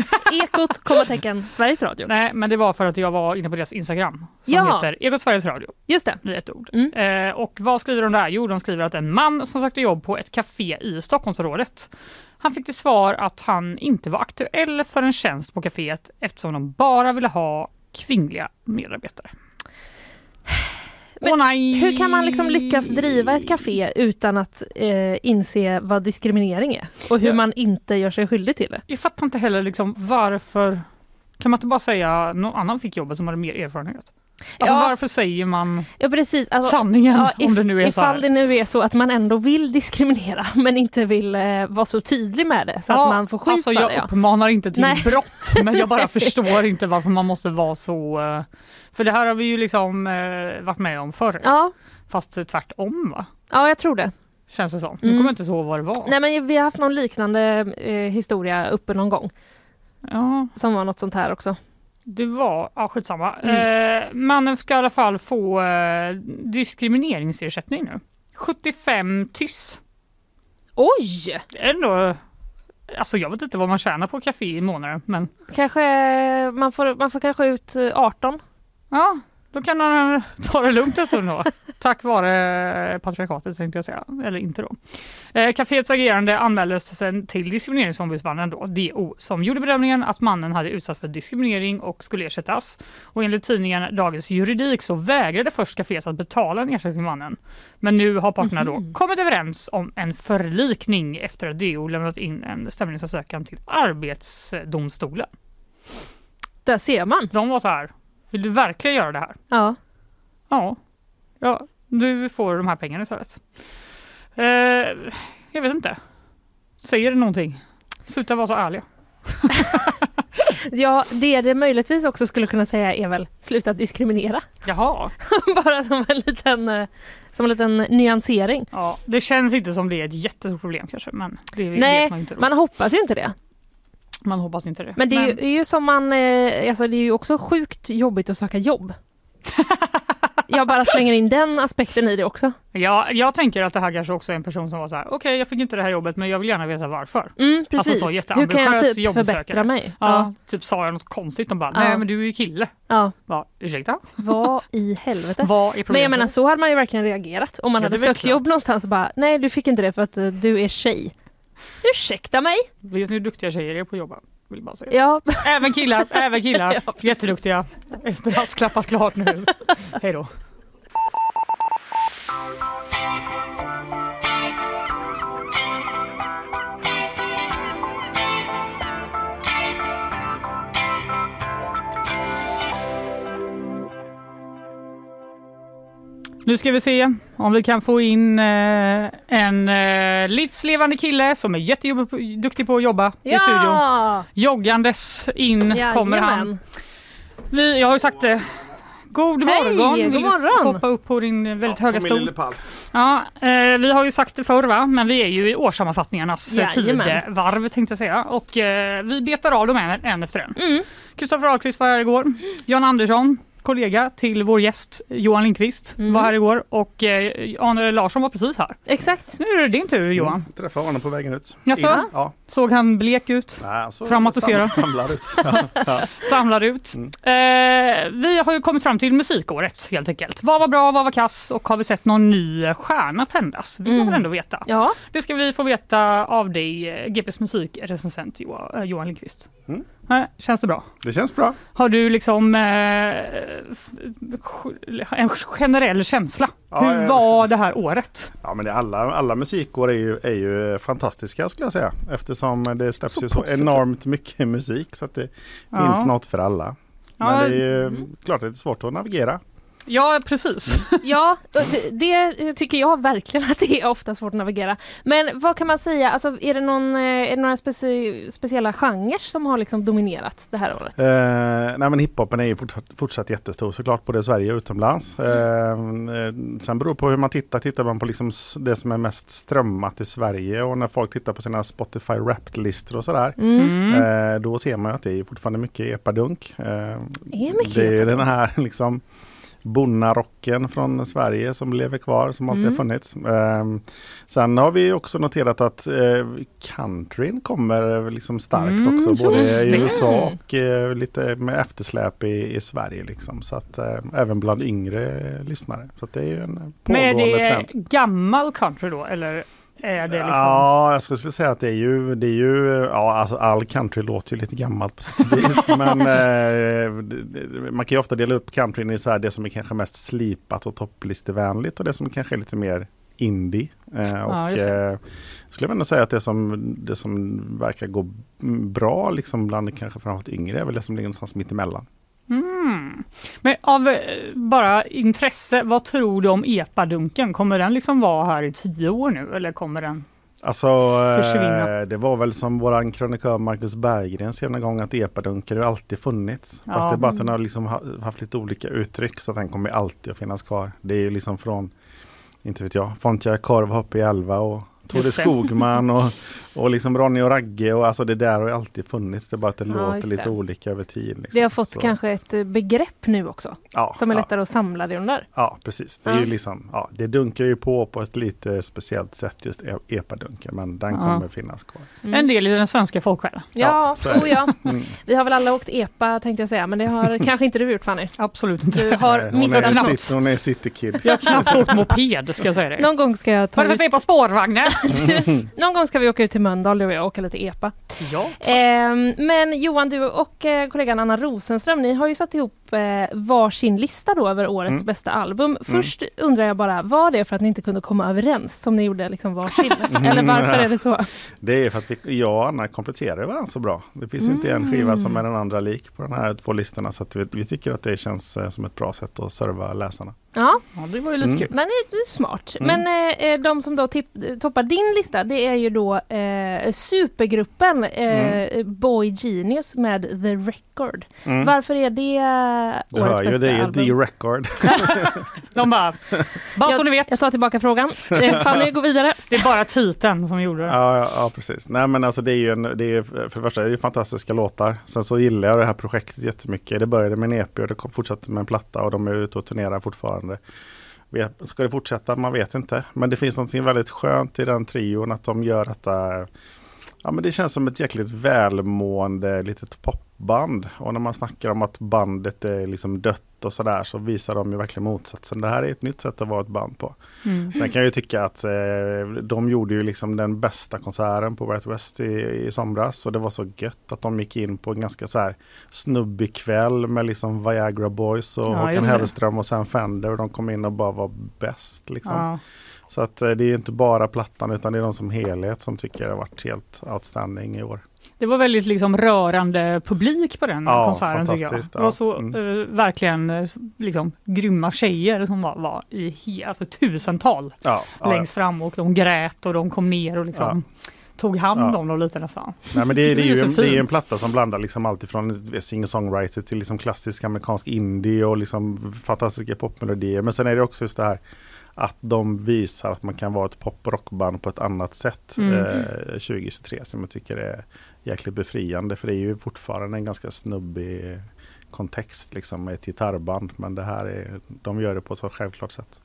Ekot, kommatecken, Sveriges Radio. Nej, men det var för att jag var inne på deras Instagram som Ja. heter Ekot Sveriges Radio Just det. i ett ord. Mm. Eh, och vad skriver de där? Jo, de skriver att en man som sökte jobb på ett café i Stockholmsområdet han fick till svar att han inte var aktuell för en tjänst på kaféet eftersom de bara ville ha kvinnliga medarbetare. Men nej! Hur kan man liksom lyckas driva ett café utan att eh, inse vad diskriminering är? Och hur Ja. man inte gör sig skyldig till det? Jag fattar inte heller liksom varför kan man inte bara säga någon annan fick jobbet som hade mer erfarenhet? Alltså Ja. varför säger man Ja precis. Alltså, sanningen ja, om if- det nu är så Ifall det nu är så att man ändå vill diskriminera men inte vill eh, vara så tydlig med det så att man får skit alltså för jag det. Ja. uppmanar inte till Nej. brott men jag bara förstår inte varför man måste vara så eh, För det här har vi ju liksom eh, varit med om förr Ja, fast tvärtom va? ja, jag tror det. Känns det som. Nu Mm. kommer jag inte ihåg vad det var. Nej men vi har haft någon liknande eh, historia uppe någon gång Ja, som var något sånt här också. Det var, ja skitsamma. Mm. Eh, mannen ska i alla fall få eh, diskrimineringsersättning nu. 75 tyss. Oj! Ändå, alltså jag vet inte vad man tjänar på café i månaden men Kanske man får, man får kanske ut eh, 18. Ja, då kan han ta det lugnt en stund då. Tack vare patriarkatet tänkte jag säga, eller inte då. Eh, Caféets agerande anmäldes sen till diskrimineringsombudsmannen då, DO, som gjorde bedömningen att mannen hade utsatts för diskriminering och skulle ersättas. Och enligt tidningen Dagens Juridik så vägrade först kaféet att betala en ersättning till mannen. Men nu har parterna då kommit överens om en förlikning efter att DO lämnat in en stämningsansökan till Arbetsdomstolen. Där ser man. De var så här, vill du verkligen göra det här? Ja. Ja, ja du får de här pengarna istället. Eh, jag vet inte. Säger det någonting? Sluta vara så ärliga. ja, det det möjligtvis också skulle kunna säga är väl sluta diskriminera. Jaha. Bara som en liten, eh, som en liten nyansering. Ja, det känns inte som det är ett jättestort problem kanske, men det Nej, vet man inte. Då. man hoppas ju inte det. Man hoppas inte det. Men det är, Ju, är ju som man, eh, alltså det är ju också sjukt jobbigt att söka jobb. Jag bara slänger in den aspekten i det också. Ja, jag tänker att det här kanske också är en person som var så här, okej jag fick inte det här jobbet men jag vill gärna veta varför. Mm, precis. Alltså så Hur kan jag jätteambitiös typ jobbsökare. förbättra mig? Ja, Ja. typ sa jag något konstigt och bara, Ja. nej men du är ju kille. Ja. Va, ursäkta? Vad i helvete? Vad är problemet? Men jag menar så hade man ju verkligen reagerat. Om man Ja, hade sökt jobb någonstans och bara, nej du fick inte det för att eh, du är tjej. Ursäkta mig? Vet ni hur duktiga tjejer är på att jobba? Vill bara säga. Ja. Även killar, även killar. Ja, precis. Jätteduktiga. Brasklappat klart nu. Hej då. Nu ska vi se om vi kan få in eh, en eh, livslevande kille som är jätteduktig på att jobba i studion. Ja! Joggandes in kommer han. Vi, jag har ju sagt det God Hej, morgon! god Vill du morgon. hoppa upp på din väldigt höga På min stol? Ja, eh, vi har ju sagt det förr va, men vi är ju i årssammanfattningarnas eh, tidevarv tänkte jag säga och eh, vi betar av dem en, en efter en. Mm. Kristoffer Ahlqvist var här igår, Jan Andersson kollega till vår gäst Johan Lindqvist Mm. var här igår och eh, Arne Larsson var precis här. Exakt. Nu är det din tur Johan. Mm, träffade honom på vägen ut. Jaså? In. Ja. Såg han blek ut? Nej, alltså, Traumatiserad. sam- Samlar ut. Ja, ja. Samlar ut. Mm. Eh, vi har ju kommit fram till musikåret helt enkelt. Vad var bra, vad var kass och har vi sett någon ny stjärna tändas? vill man Mm. väl ändå veta. Ja. Det ska vi få veta av dig, eh, GPs musikrecensent Johan, eh, Johan Lindqvist. Mm. Eh, Känns det bra? Det känns bra. Har du liksom eh, en generell känsla? Ja, Hur jag- var det här året? Ja, men det, alla, alla musikår är ju, är ju fantastiska skulle jag säga. Eftersom det släpps Så ju så positivt. enormt mycket musik så att det Ja. finns något för alla. Ja, Men det är ju klart att det är svårt att navigera. Ja, precis. Ja, det, det tycker jag verkligen att det är ofta svårt att navigera. Men vad kan man säga, alltså, är det, någon, eh, är det några speci speciella genrer som har liksom dominerat det här året? Eh, nej men hiphopen är ju fortsatt, fortsatt jättestor såklart både i Sverige och utomlands. Eh, eh, sen beror det på hur man tittar. Tittar man på liksom det som är mest strömmat i Sverige och när folk tittar på sina Spotify Wrapped-listor och sådär. Mm. Eh, då ser man att det är fortfarande mycket epadunk. Eh, Är mycket det är epadunk? den här liksom bonnarocken från Sverige som lever kvar, som alltid Mm. har funnits. Eh, sen har vi också noterat att eh, countryn kommer liksom starkt Mm, också, både i. USA och eh, lite med eftersläp i, i Sverige. Liksom. Så att eh, även bland yngre lyssnare. Så det är ju en Men är pågående det trend. gammal country då eller är det liksom? Ja, jag skulle säga att det är ju, det är ju ja, alltså all country låter ju lite gammalt på sätt och vis. men eh, man kan ju ofta dela upp countryn i så här det som är kanske mest slipat och topplistevänligt och det som kanske är lite mer indie. Eh, Ja, och det. eh, skulle jag ändå säga att det som, det som verkar gå bra liksom bland kanske framförallt yngre är väl det som ligger någonstans mitt emellan. Mm. Men av eh, bara intresse, vad tror du om epadunken? Kommer den liksom vara här i tio år nu eller kommer den? Alltså, försvinna. eh, det var väl som våran krönikör Marcus Berggren skrev en gång att epadunken har alltid funnits. Fast Ja. det är bara att den har liksom ha- haft lite olika uttryck så att den kommer alltid att finnas kvar. Det är ju liksom från, inte vet jag, Fontja Korv, Hoppe i Elva och Tore det. Skogman och, och liksom Ronny och Ragge och alltså det där har ju alltid funnits. Det är bara att det Ja, låter lite det. olika över tid. Liksom. Det har fått Så- kanske ett eh, begrepp nu också, ja, som är ja. lättare att samla det under. Ja, precis. Det, är Ja. ju liksom, ja, det dunkar ju på på ett lite speciellt sätt just e- epadunken men den Ja. kommer finnas kvar. Mm. En del i den svenska folksjälen. Ja, så är det. oh ja. Mm. Vi har väl alla åkt EPA tänkte jag säga, men det har kanske inte du gjort Fanny. Absolut inte. Du har Nej, hon, missat är något. hon är citykid. Jag har knappt åkt moped ska jag säga dig. Någon gång ska jag ta Vad är det för fel på spårvagnen? Någon gång ska vi åka ut till Mölndal och jag och åka lite EPA. ja. Ehm, men Johan, du och eh, kollegan Anna Rosenström, ni har ju satt ihop eh, varsin lista då över årets Mm. bästa album. Först undrar jag bara, var det för att ni inte kunde komma överens som ni gjorde liksom varsin? Eller varför är det så? Det är för att vi, jag och Anna kompletterar varandra så bra. Det finns ju inte en skiva som är den andra lik på de här två listorna. Så att vi, vi tycker att det känns eh, som ett bra sätt att serva läsarna. Ja, ja, det var ju lite Mm. kul. men det är smart. Mm. Men eh, eh, de som då tipp- toppar din lista, det är ju då eh, supergruppen eh, Boy Genius med The Record. Mm. Varför är det Du årets hör ju, det är album? The Record. De bara, bara så jag, ni vet, jag tar tillbaka frågan. Eh, Fanny, gå vidare. det är bara titeln som gjorde det. Ja, ja, ja, precis. Nej men alltså det är ju en, det är, för det första är det ju fantastiska låtar. Sen så gillar jag det här projektet jättemycket. Det började med en EP och det kom, fortsatte med en platta och de är ute och turnerar fortfarande. Ska det fortsätta? Man vet inte. Men det finns något väldigt skönt i den trion att de gör detta. Ja men det känns som ett jäkligt välmående litet popband. Och när man snackar om att bandet är liksom dött och sådär så visar de ju verkligen motsatsen. Det här är ett nytt sätt att vara ett band på. Mm. Sen kan jag ju tycka att eh, de gjorde ju liksom den bästa konserten på Right West i, i somras. Och det var så gött att de gick in på en ganska så här snubbig kväll med liksom Viagra Boys och Ja, Håkan. Hellström och sen Fender. Och de kom in och bara var bäst. Liksom. Ja. Så att eh, det är inte bara plattan utan det är de som helhet som tycker det har varit helt outstanding i år. Det var väldigt liksom rörande publik på den Ja, konserten tycker jag. Det var ja. så Mm. eh, verkligen eh, liksom, grymma tjejer som var, var i alltså, tusental Ja, ja, längst fram och de grät och de kom ner och liksom tog hand Ja. om dem lite nästan. Nej, men det, är- det, är ju en, det är en platta som blandar liksom allt ifrån singer-songwriter till liksom klassisk amerikansk indie och liksom fantastiska popmelodier. Men sen är det också just det här att de visar att man kan vara ett pop och rockband på ett annat sätt Mm. eh, 2023 som jag tycker är jäkligt befriande. För det är ju fortfarande en ganska snubbig kontext liksom med ett gitarrband. Men det här är, de gör det på ett så självklart sätt.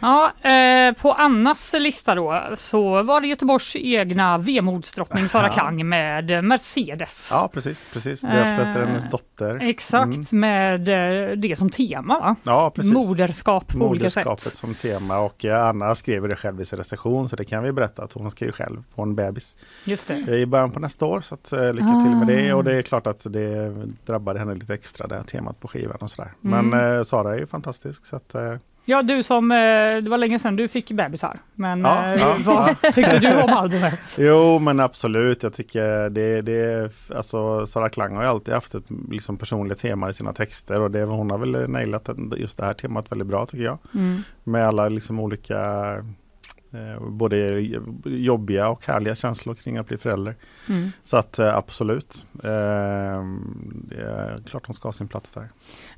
Ja, eh, på Annas lista då så var det Göteborgs egna vemodsdrottning Sara Ja. Klang med Mercedes. Ja precis, precis. Döpt efter Eh, hennes dotter. Exakt, Mm. med eh, det som tema va? Ja, precis. Moderskap på olika Moderskapet sätt. som tema och eh, Anna skrev det själv i sin recension så det kan vi berätta att hon ska ju själv få en bebis Just det. i början på nästa år. Så att, eh, lycka till med det Ah. och det är klart att det drabbade henne lite extra det här temat på skivan och sådär. Mm. Men eh, Sara är ju fantastisk så att eh, Ja, du som, eh, det var länge sedan du fick bebisar. Men Ja, eh, ja, vad ja. tyckte du om albumet? Jo men absolut, jag tycker det, det alltså Sara Klang har ju alltid haft ett liksom, personligt tema i sina texter och det, hon har väl nailat just det här temat väldigt bra tycker jag. Mm. Med alla liksom olika både jobbiga och härliga känslor kring att bli förälder. Mm. Så att eh, absolut, eh, det är klart hon ska ha sin plats där.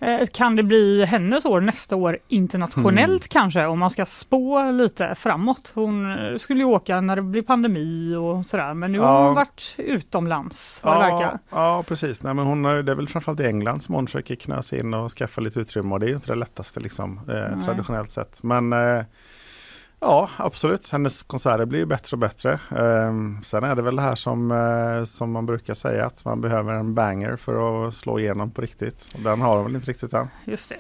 Eh, Kan det bli hennes år nästa år internationellt Mm. kanske om man ska spå lite framåt? Hon eh, skulle ju åka när det blir pandemi och sådär men nu har Ja. hon varit utomlands vad det Ja, verkar. ja precis, Nej, men hon har, det är väl framförallt i England som hon försöker knö sig in och skaffa lite utrymme och det är ju inte det lättaste liksom, eh, traditionellt sett. Men eh, Ja, absolut. Hennes konserter blir ju bättre och bättre. Ehm, sen är det väl det här som, eh, som man brukar säga att man behöver en banger för att slå igenom på riktigt. Och den har hon väl inte riktigt än. Just det.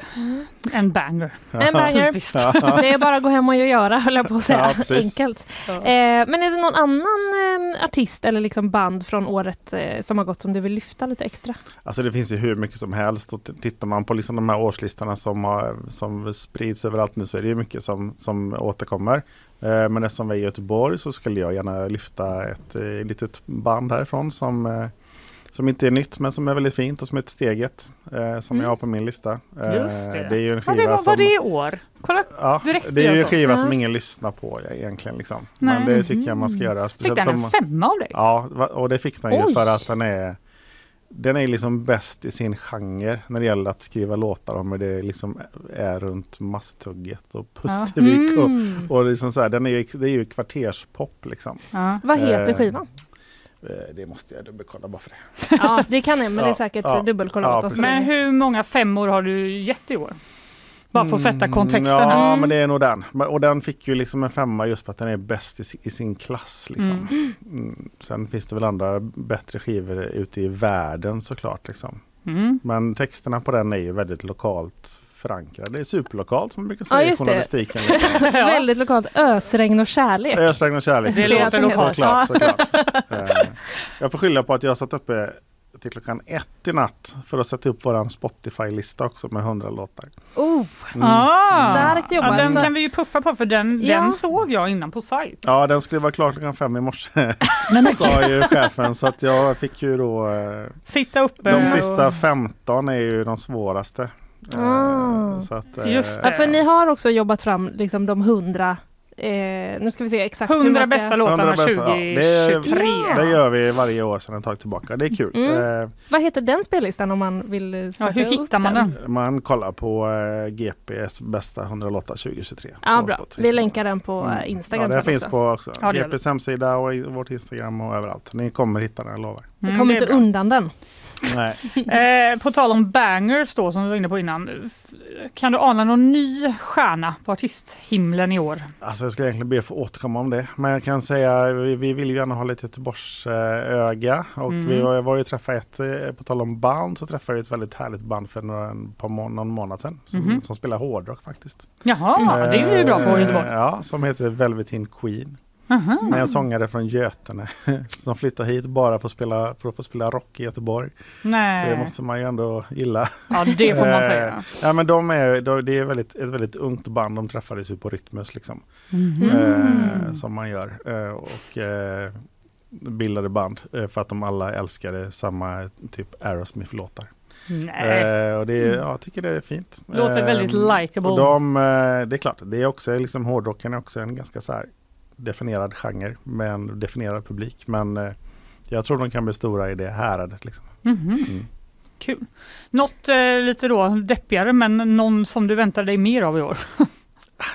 En banger. En banger. Typiskt. Det är bara att gå hem och göra, höll jag på att säga. Ja. Enkelt. Ja. Eh, men är det någon annan eh, artist eller liksom band från året eh, som har gått som du vill lyfta lite extra? Alltså det finns ju hur mycket som helst och tittar man på liksom de här årslistorna som, har, som sprids överallt nu så är det ju mycket som, som återkommer. Eh, men eftersom vi är i Göteborg så skulle jag gärna lyfta ett eh, litet band härifrån som, eh, som inte är nytt men som är väldigt fint och som heter Steget som Mm. jag har på min lista. Just det. det är ju en Ja, skiva det var, som... var det i år? Kolla Ja, det är ju en skiva Ja. som ingen lyssnar på egentligen. Liksom. Men det tycker jag man ska göra. Fick den en femma av dig? Ja, och det fick den ju Oj. för att den är den är liksom bäst i sin genre när det gäller att skriva låtar om hur det liksom är runt Masthugget och Pustervik. Ja. Och, Mm. och liksom så här, den är ju, det är ju kvarterspop liksom. Ja. Vad heter Eh, skivan? Eh, Det måste jag dubbelkolla bara för det. Ja, det kan jag, men det är säkert ja, dubbelkollat. ja. Men hur många femmor har du gett i år? Bara för att sätta kontexten Mm, Ja, men det är nog den. Och den fick ju liksom en femma just för att den är bäst i, i sin klass. Liksom. Mm. Mm. Sen finns det väl andra bättre skivor ute i världen såklart. Liksom. Mm. Men texterna på den är ju väldigt lokalt förankrade. Det är superlokalt som man brukar säga Ja, i journalistiken. Liksom. Väldigt lokalt. Ösregn och kärlek. Ösregn och kärlek. Det låter lokalt. Såklart, såklart. Eh, Jag får skylla på att jag satt uppe till klockan ett i natt för att sätta upp våran Spotify-lista också med 100 låtar. Oh, Mm. Ah, Starkt jobbat. Ja, den kan vi ju puffa på för den, Ja. den såg jag innan på sajt. Ja, den skulle vara klar klockan fem i morse, sa ju chefen. Så att jag fick ju då eh, sitta uppe De och- sista 15 är ju de svåraste. Eh, Ah. Så att, eh, Just Ja, för ni har också jobbat fram liksom de hundra, eh, nu ska vi se exakt hur 100 man ska... bästa låtarna 100 bästa, ja, det, 2023. Ja. det gör vi varje år sedan ett tag tillbaka. Det är kul. Mm. Eh, Vad heter den spellistan om man vill eh, Ja, söka hur upp hittar man den? Man kollar på eh, GPS bästa 100 låtar 2023. Ja, bra. Vi länkar den på Mm. eh, Instagram Ja, den finns också. på också. Ja, GPs hemsida och i vårt Instagram och överallt. Ni kommer hitta den, jag lovar. Mm, kommer det inte bra. undan den. Nej. Eh, på tal om bangers då som vi var inne på innan. Kan du ana någon ny stjärna på artisthimlen i år? Alltså jag skulle egentligen be att få återkomma om det. Men jag kan säga, vi, vi vill ju gärna ha lite Göteborgs eh, öga. Och Mm. vi var, jag var ju träffa ett, eh, på tal om band, så träffade jag ett väldigt härligt band för några, en par må, någon månad sedan. Som, Mhm. som spelar hårdrock faktiskt. Jaha, det är vi bra på i Göteborg. Eh, Ja, som heter Velveteen Queen. Aha. Med en sångare från Götene som flyttar hit bara för att, spela, för att få spela rock i Göteborg. Nej. Så det måste man ju ändå gilla. Ja, det får man Eh, säga. Ja men de är, de, det är väldigt, ett väldigt ungt band. De träffades ju på Rytmus liksom. Mhm. Eh, som man gör. Eh, och eh, bildade band eh, för att de alla älskade samma typ Aerosmith-låtar. Nej. Eh, och det, är- ja, jag tycker det är fint. Låter väldigt Eh, likeable. de, eh, det är klart, det är också liksom hårdrocken är också en ganska så här definierad genre med en definierad publik. Men eh, jag tror de kan bli stora i det häradet. Liksom. Mhm. Mm. Kul. Något eh, lite då deppigare men någon som du väntar dig mer av i år?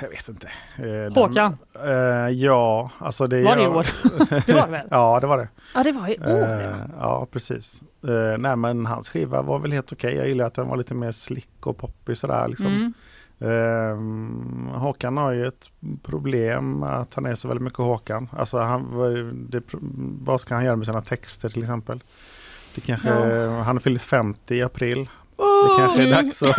Jag vet inte. Eh, Håkan? Den, eh, ja, alltså det Var det i år? Det var det väl? ja, det var det. Ja, det var i år. Eh, ja. precis. Eh, nej, men hans skiva var väl helt okej. Jag gillar att den var lite mer slick och poppig sådär liksom. Mm. Ehm, Håkan har ju ett problem att han är så väldigt mycket Håkan. Alltså han, vad- det, vad ska han göra med sina texter till exempel? Det kanske, Han fyller 50 i april. Det kanske är dags att,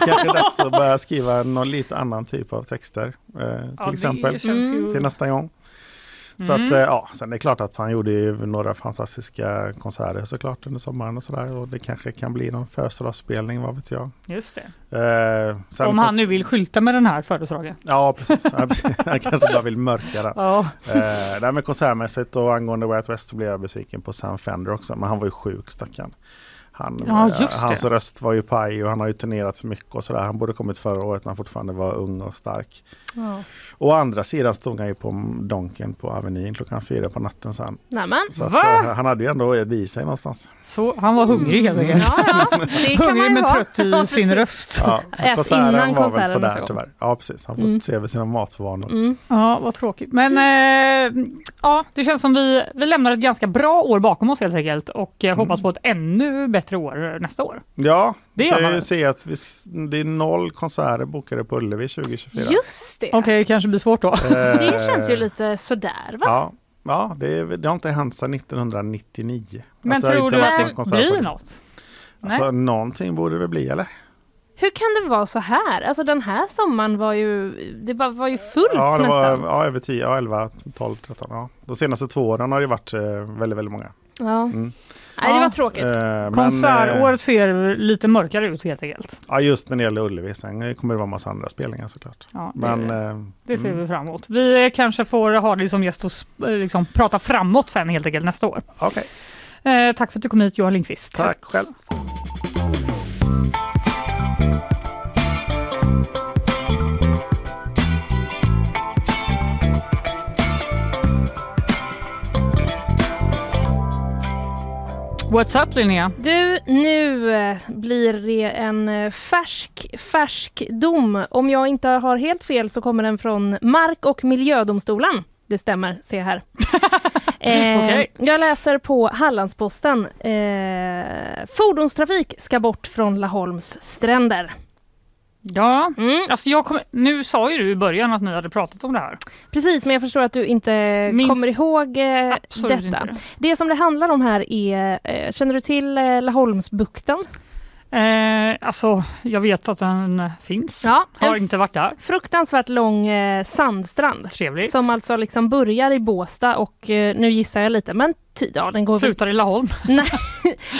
det kanske är dags att börja skriva någon lite annan typ av texter. Eh, till Ja, exempel. Till nästa gång. Så Mm. att eh, ja, sen är det klart att han gjorde några fantastiska konserter såklart under sommaren och sådär. Och det kanske kan bli någon födelsedagsspelning, vad vet jag. Just det. Eh, Om han nu vill skylta med den här födelsedagen. Ja precis, han kanske bara vill mörka den. Ja. Eh, nej, men konsertmässigt och angående Way Out West så blev jag besviken på Sam Fender också. Men han var ju sjuk stackarn. Han, Ja, eh, hans det. röst var ju paj och han har ju turnerat så mycket och sådär. Han borde kommit förra året när han fortfarande var ung och stark. Ja. Å andra sidan stod han ju på Donken på Avenyn klockan fyra på natten sen. Nämen. Så att, Va? eh, han hade ju ändå det i sig någonstans. Så han var hungrig helt enkelt. Ja, ja, det kan man Hungrig men trött i Ja, sin röst. Ja, Ät konserten innan var konserten väl sådär gång. tyvärr. Ja precis, han får Mm. se över sina matvanor. Mm. Ja, vad tråkigt. Men eh, ja, det känns som vi, vi lämnar ett ganska bra år bakom oss helt enkelt och eh, hoppas på ett ännu bättre år nästa år. Ja, Det gör man ju se att vi, det är noll konserter bokade på Ullevi 2024. Just det. Okej, kanske blir svårt då. Det känns ju lite sådär va? Ja, ja det, är- det har inte hänt sedan 1999. Men det tror du att det blir det. något? Alltså Nej. någonting borde det bli eller? Hur kan det vara så här? Alltså den här sommaren var ju, det var, var ju fullt Ja, det var nästan. ja, över 10, ja, 11, 12, 13. Ja. De senaste två åren har det varit eh, väldigt, väldigt många. Ja. Mm. Nej, det var tråkigt. Eh, Konsertår eh, ser lite mörkare ut helt enkelt. Ja, just när det gäller Ullevi. Sen kommer det vara massa andra spelningar såklart. Ja, det Men, ser- eh, Det ser mm. vi fram emot. Vi eh, kanske får ha dig som gäst och eh, liksom, prata framåt sen helt enkelt nästa år. Okej, Eh, tack för att du kom hit Johan Lindqvist. tack själv. What's up Linnea? Du, nu eh, blir det en eh, färsk, färsk dom. Om jag inte har helt fel så kommer den från Mark och miljödomstolen. Det stämmer, ser jag här. eh, Okej. Jag läser på Hallandsposten. Eh, fordonstrafik ska bort från Laholms stränder. Ja, Mm. alltså jag kom, nu sa ju du i början att ni hade pratat om det här. Precis, men jag förstår att du inte Minns kommer ihåg eh, detta. inte det. Det som det handlar om här är, eh, känner du till eh, Laholmsbukten? Eh, alltså, jag vet att den eh, finns. Ja, Har inte varit där. fruktansvärt lång eh, sandstrand. Trevligt. Som alltså liksom börjar i Båstad och eh, nu gissar jag lite men ty, ja, den går Slutar i Laholm. Nej,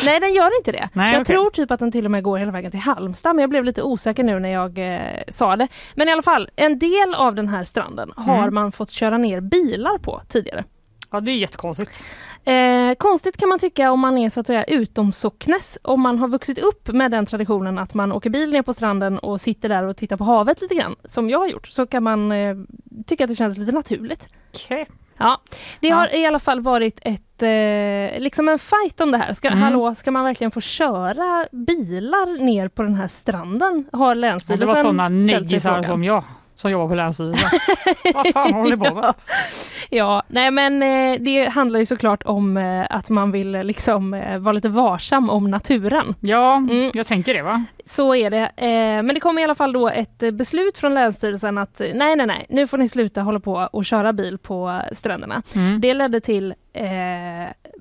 nej den gör inte det. Nej, jag okej. tror typ att den till och med går hela vägen till Halmstad men jag blev lite osäker nu när jag eh, sa det. Men i alla fall, en del av den här stranden har Mm. man fått köra ner bilar på tidigare. Ja, det är jättekonstigt. Eh, konstigt kan man tycka om man är så att säga utomsocknes, om man har vuxit upp med den traditionen att man åker bil ner på stranden och sitter där och tittar på havet lite grann, som jag har gjort, så kan man eh, tycka att det känns lite naturligt. Okej. Ja, det Ja. har i alla fall varit ett, eh, liksom en fight om det här. Ska, Mm. hallå, ska man verkligen få köra bilar ner på den här stranden? Har Ja, Länsstyrelsen det var sådana ställt sig neggisar frågan. som jag som jobbar på Länsstyrelsen. Vad fan håller ni på med? Ja. Ja, nej men eh, det handlar ju såklart om eh, att man vill eh, liksom vara lite varsam om naturen. Ja, Mm. jag tänker det va? Så är det. Men det kom i alla fall då ett beslut från Länsstyrelsen att nej, nej, nej, nu får ni sluta hålla på och köra bil på stränderna. Mm. Det ledde till eh,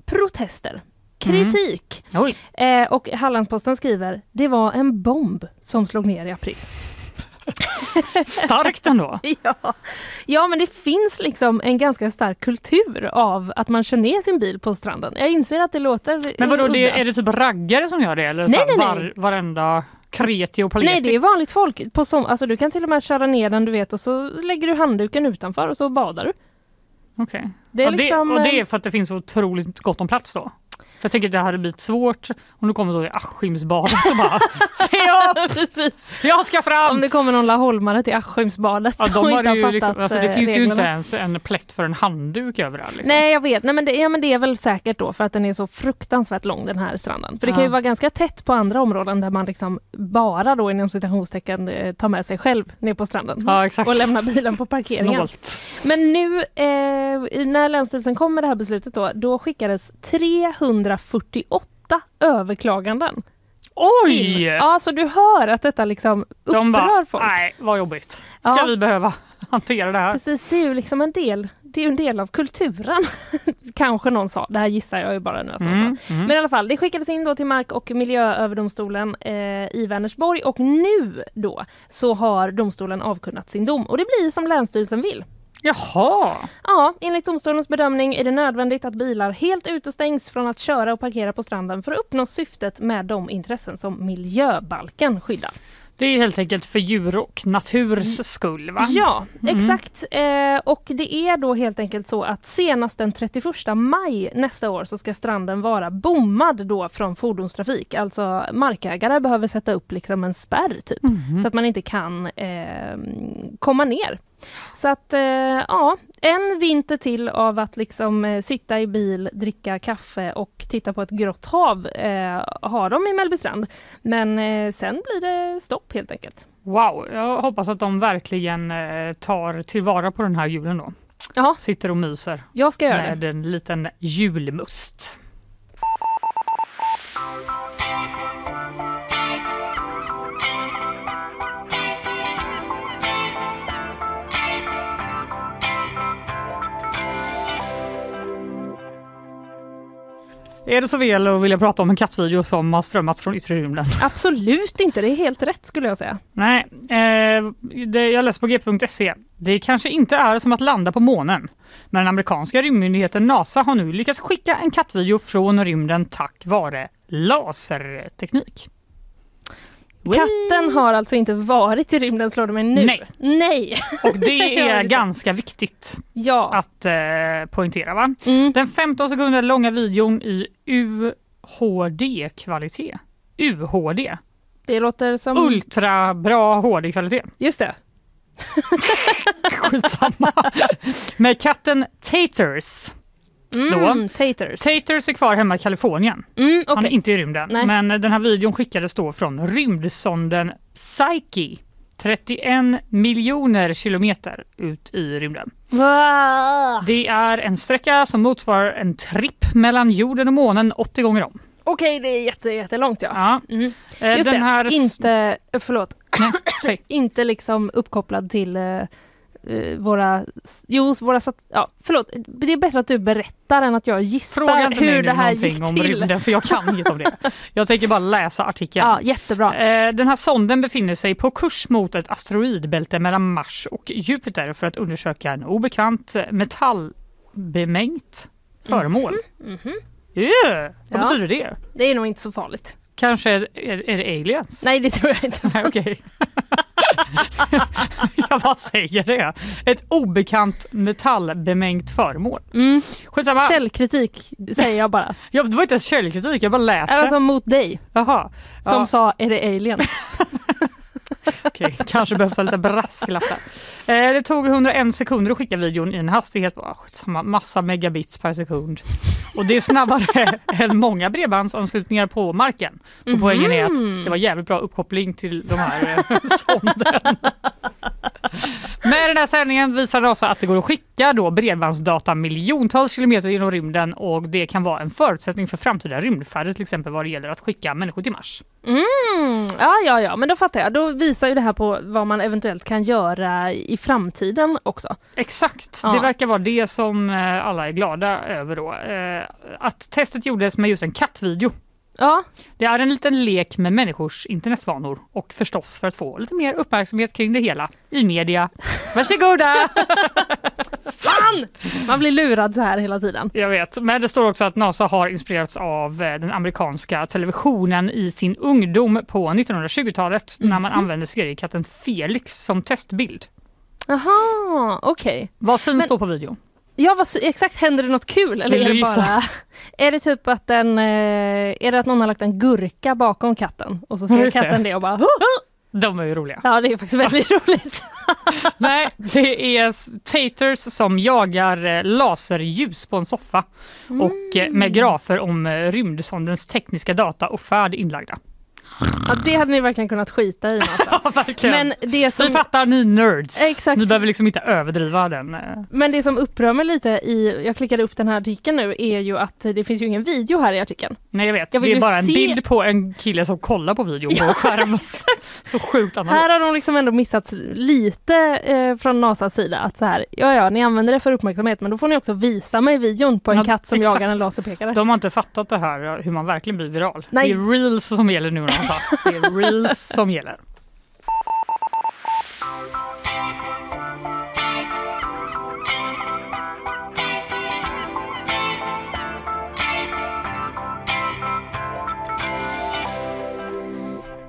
protester, kritik. Oj. Eh, och Hallandsposten skriver, det var en bomb som slog ner i april. Starkt ändå. Ja. ja, men det finns liksom en ganska stark kultur av att man kör ner sin bil på stranden. Jag inser att det låter Men vadå, det, är det typ raggare som gör det? Eller Nej, så nej, nej. Var, varenda kreti och paleti? Nej, det är vanligt folk. På som, alltså, du kan till och med köra ner den du vet och så lägger du handduken utanför och så badar du. Okej. Det är ja, liksom, och det är för att det finns otroligt gott om plats då? För jag tänker att det hade blivit svårt om du kommer så i Askimsbadet och bara Se upp! Precis. Jag ska fram! Om det kommer någon laholmare till Askimsbadet Ja, de har inte har ju fattat liksom, alltså, det eh, finns ju reglerna. inte ens en plätt för en handduk överallt. Liksom. Nej jag vet, Nej, men det, ja, men det är väl säkert då för att den är så fruktansvärt lång den här stranden. För det kan ju vara ganska tätt på andra områden där man liksom bara då inom citationstecken eh, tar med sig själv ner på stranden Ja, och lämnar bilen på parkeringen. Snålt. Men nu eh, när Länsstyrelsen kom med det här beslutet då, då skickades 348 överklaganden. Oj! Ja, så du hör att detta liksom upprör De bara, folk. nej vad jobbigt. Ska Ja. vi behöva hantera det här? Precis, det är ju liksom en del, det är ju en del av kulturen. Kanske någon sa, det här gissar jag ju bara nu att någon Mm, sa. mm. Men i alla fall, det skickades in då till Mark och miljööverdomstolen eh, i Vänersborg och nu då så har domstolen avkunnat sin dom och det blir som Länsstyrelsen vill. Jaha! Ja, enligt domstolens bedömning är det nödvändigt att bilar helt utestängs från att köra och parkera på stranden för att uppnå syftet med de intressen som miljöbalken skyddar. Det är helt enkelt för djur och naturs skull va? Ja, Mm. exakt. Eh, och det är då helt enkelt så att senast den 31 maj nästa år så ska stranden vara bommad då från fordonstrafik. Alltså markägare behöver sätta upp liksom en spärr typ Mhm. så att man inte kan eh, komma ner. Så att eh, ja, en vinter till av att liksom eh, sitta i bil, dricka kaffe och titta på ett grått hav eh, har de i Mellbystrand. Men eh, sen blir det stopp helt enkelt. Wow, jag hoppas att de verkligen eh, tar tillvara på den här julen då. Ja. Sitter och myser Jag ska göra med det. en liten julmust. Är det så väl att vilja prata om en kattvideo som har strömmats från yttre rymden? Absolut inte, det är helt rätt skulle jag säga. Nej, eh, det jag läser på g.se. Det kanske inte är som att landa på månen. Men den amerikanska rymdmyndigheten NASA har nu lyckats skicka en kattvideo från rymden tack vare laserteknik. Katten har alltså inte varit i rymden slår du mig nu? Nej. Nej. Och det är det. ganska viktigt ja. att eh, poängtera. Va? Mm. Den 15 sekunder långa videon i UHD-kvalitet. UHD. Det låter som... Ultra bra HD-kvalitet. Just det. Skitsamma. Med katten Taters. Mm, taters. Taters är kvar hemma i Kalifornien. Mm, Han är inte i rymden. Nej. Men den här videon skickades då från rymdsonden Psyche. 31 miljoner kilometer ut i rymden. Va? Det är en sträcka som motsvarar en tripp mellan jorden och månen 80 gånger om. Okej, det är jätte, jättelångt ja. Ja. Mm. Eh, Just den det, här... inte, eh, förlåt, inte liksom uppkopplad till eh, våra, jo våra, ja förlåt, det är bättre att du berättar än att jag gissar Fråga inte mig hur nu det här gick om till. rymden för jag kan inget om det. Jag tänker bara läsa artikeln. Ja, jättebra. Eh, Den här sonden befinner sig på kurs mot ett asteroidbälte mellan Mars och Jupiter för att undersöka en obekant eh, metallbemängt föremål. Mhm. Yeah, vad Ja. betyder det? Det är nog inte så farligt. Kanske är, är, är det aliens? Nej, det tror jag inte. Nej, okej. jag bara säger det. Ett obekant metallbemängt föremål. Mm. Skitsamma. Källkritik säger jag bara. Ja, det var inte ens källkritik, jag bara läste. Alltså mot dig Jaha. som Ja. sa är det alien? Okej, kanske behövs en liten brasklapp där. Eh, det tog 101 sekunder att skicka videon i en hastighet på ah, skitsamma, massa megabits per sekund. Och det är snabbare än många bredbandsanslutningar på marken. Så poängen är att det var jävligt bra uppkoppling till de här eh, sonden. Med den här sändningen visar NASA att det går att skicka då bredbandsdata miljontals kilometer genom rymden och det kan vara en förutsättning för framtida rymdfärder till exempel vad det gäller att skicka människor till Mars. Mm, ja, ja, ja, men då fattar jag. Då visar ju det här på vad man eventuellt kan göra i framtiden också. Exakt, Ja. det verkar vara det som eh, alla är glada över då. Eh, Att testet gjordes med just en kattvideo. Ja, Det är en liten lek med människors internetvanor och förstås för att få lite mer uppmärksamhet kring det hela i media. Varsågoda! fan! Man blir lurad så här hela tiden. Jag vet, men det står också att NASA har inspirerats av eh, den amerikanska televisionen i sin ungdom på 1920-talet när man använde seriekatten Felix som testbild. Jaha, okej. Vad syns Men- då på videon? Ja, vad, exakt. Händer det något kul? Eller är det bara... Är det typ att den... eh, Är det att någon har lagt en gurka bakom katten och så Ja, ser just katten det och bara... De är ju roliga. Ja, det är faktiskt väldigt roligt. Nej, det är taters som jagar eh, laserljus på en soffa och eh, med grafer om rymdsondens tekniska data och färd inlagda. Ja, det hade ni verkligen kunnat skita i. Ja, verkligen. Men det som... Vi fattar ni nerds. Exakt. Ni behöver liksom inte överdriva den. eh. Men det som upprör mig lite i, jag klickade upp den här artikeln nu, är ju att det finns ju ingen video här i artikeln. Nej jag vet, Jag det är bara en se- bild på en kille som kollar på video på skärmen. Så sjukt analogt. Här har de liksom ändå missat lite eh, från Nasas sida att så här, ja ja, ni använder det för uppmärksamhet men då får ni också visa mig videon på en Ja, katt som exakt. jagar en laserpekare. De har inte fattat det här hur man verkligen blir viral. Nej. Det är reels som gäller nu Nasa. Det är reels som gäller.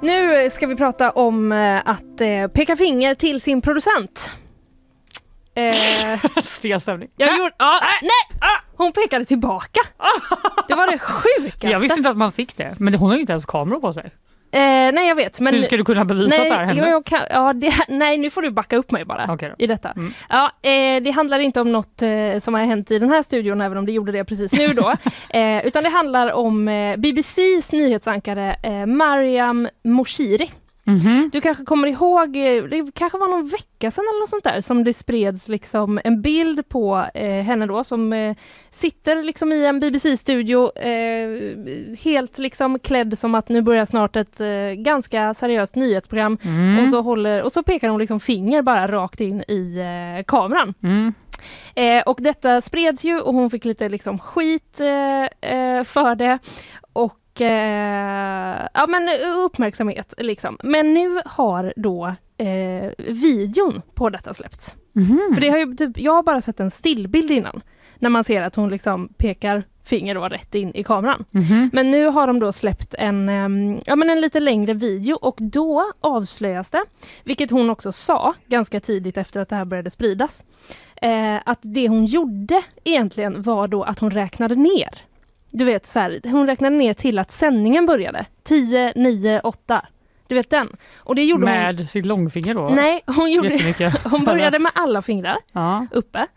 Nu ska vi prata om eh, att eh, peka finger till sin producent. Eh, Stel stämning. jag gjorde, ja, nej! Ah, hon pekade tillbaka. Det var det sjukaste. Jag visste inte att man fick det, men hon har ju inte ens kameror på sig. Eh, nej jag vet men... Hur ska du kunna bevisa nej, att det här hände? jo, jag kan, ja, det, nej nu får du backa upp mig bara då. i detta. Mm. Ja, eh, det handlar inte om något eh, som har hänt i den här studion även om det gjorde det precis nu då. eh, utan det handlar om eh, BBCs nyhetsankare Mariam Moshiri. Mhm. Du kanske kommer ihåg, eh, det kanske var någon vecka sedan eller något sånt där som det spreds liksom en bild på eh, henne då som eh, sitter liksom i en BBC-studio eh, helt liksom klädd som att nu börjar snart ett eh, ganska seriöst nyhetsprogram Mm. och så håller och så pekar hon liksom finger bara rakt in i eh, kameran. Mm. Eh, och detta spreds ju och hon fick lite liksom skit eh, för det. Och eh, ja men uppmärksamhet liksom. Men nu har då eh, videon på detta släppts. Mhm. För det har ju typ, jag har bara sett en stillbild innan. När man ser att hon liksom pekar finger då rätt in i kameran. Mhm. Men nu har de då släppt en, ehm, ja, men en lite längre video och då avslöjas det, vilket hon också sa ganska tidigt efter att det här började spridas, eh, att det hon gjorde egentligen var då att hon räknade ner. Du vet, så här, hon räknade ner till att sändningen började. 10, 9, 8. Du vet den. Och det gjorde hon... Med sitt långfinger då? Nej, hon, gjorde, hon började med alla fingrar Ja. uppe.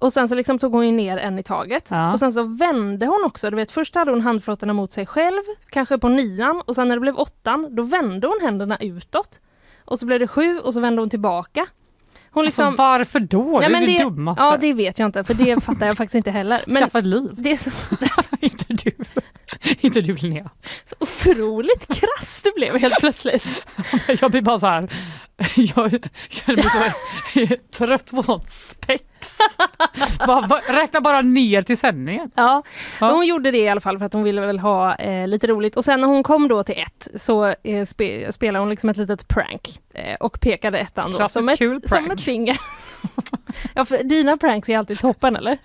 Och sen så liksom tog hon ner en i taget. Ja. Och sen så vände hon också. Du vet, först hade hon handflatorna mot sig själv, kanske på nian. Och sen när det blev åttan, då vände hon händerna utåt. Och så blev det sju och så vände hon tillbaka. Hon liksom... Alltså, varför då? Det men är det det, dummaste. ja, det vet jag inte, för det fattar jag faktiskt inte heller. Men Skaffa ett liv. det är så, inte du. inte du Linnea. så otroligt krass det blev helt plötsligt. Jag blir bara så här. Jag känner mig så trött på sånt spex. bara, va- räkna bara ner till sändningen. Ja, Ja. hon gjorde det i alla fall för att hon ville väl ha eh, lite roligt. Och sen när hon kom då till ett så eh, spe, spelade hon liksom ett litet prank eh, och pekade ettan då som ett, som ett finger. Ja, för dina pranks är alltid toppen eller?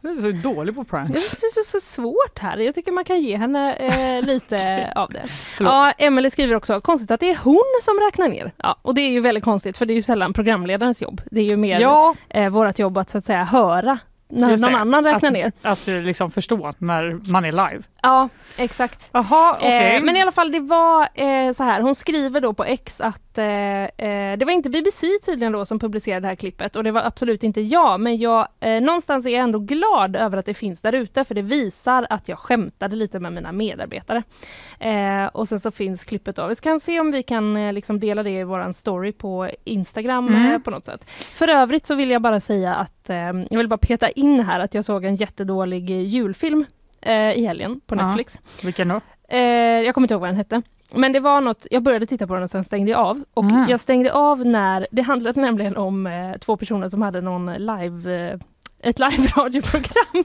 Du är så dålig på Det pranks. är så, så svårt här. Jag tycker man kan ge henne eh, lite av det. Förlåt. Ja, Emelie skriver också, konstigt att det är hon som räknar ner. Ja, och det är ju väldigt konstigt för det är ju sällan programledarens jobb. Det är ju mer Ja, eh, vårt jobb att så att säga höra när Just någon det. annan räknar att, ner. Att eh, liksom förstå när man är live. Ja, exakt. Jaha, okej. Eh, men i alla fall, det var eh, så här. Hon skriver då på X att eh, eh, det var inte BBC tydligen då som publicerade det här klippet och det var absolut inte jag. Men jag, eh, någonstans är jag ändå glad över att det finns där ute för det visar att jag skämtade lite med mina medarbetare. Eh, och sen så finns klippet då. Vi kan se om vi kan eh, liksom dela det i våran story på Instagram Mm. eh, på något sätt. För övrigt så vill jag bara säga att jag vill bara peta in här att jag såg en jättedålig julfilm i helgen på Ja. Netflix. Vilken då? Jag kommer inte ihåg vad den hette. Men det var något, jag började titta på den och sen stängde jag av. Och Mm. jag stängde av när, det handlade nämligen om eh, två personer som hade någon live, eh, ett live-radioprogram.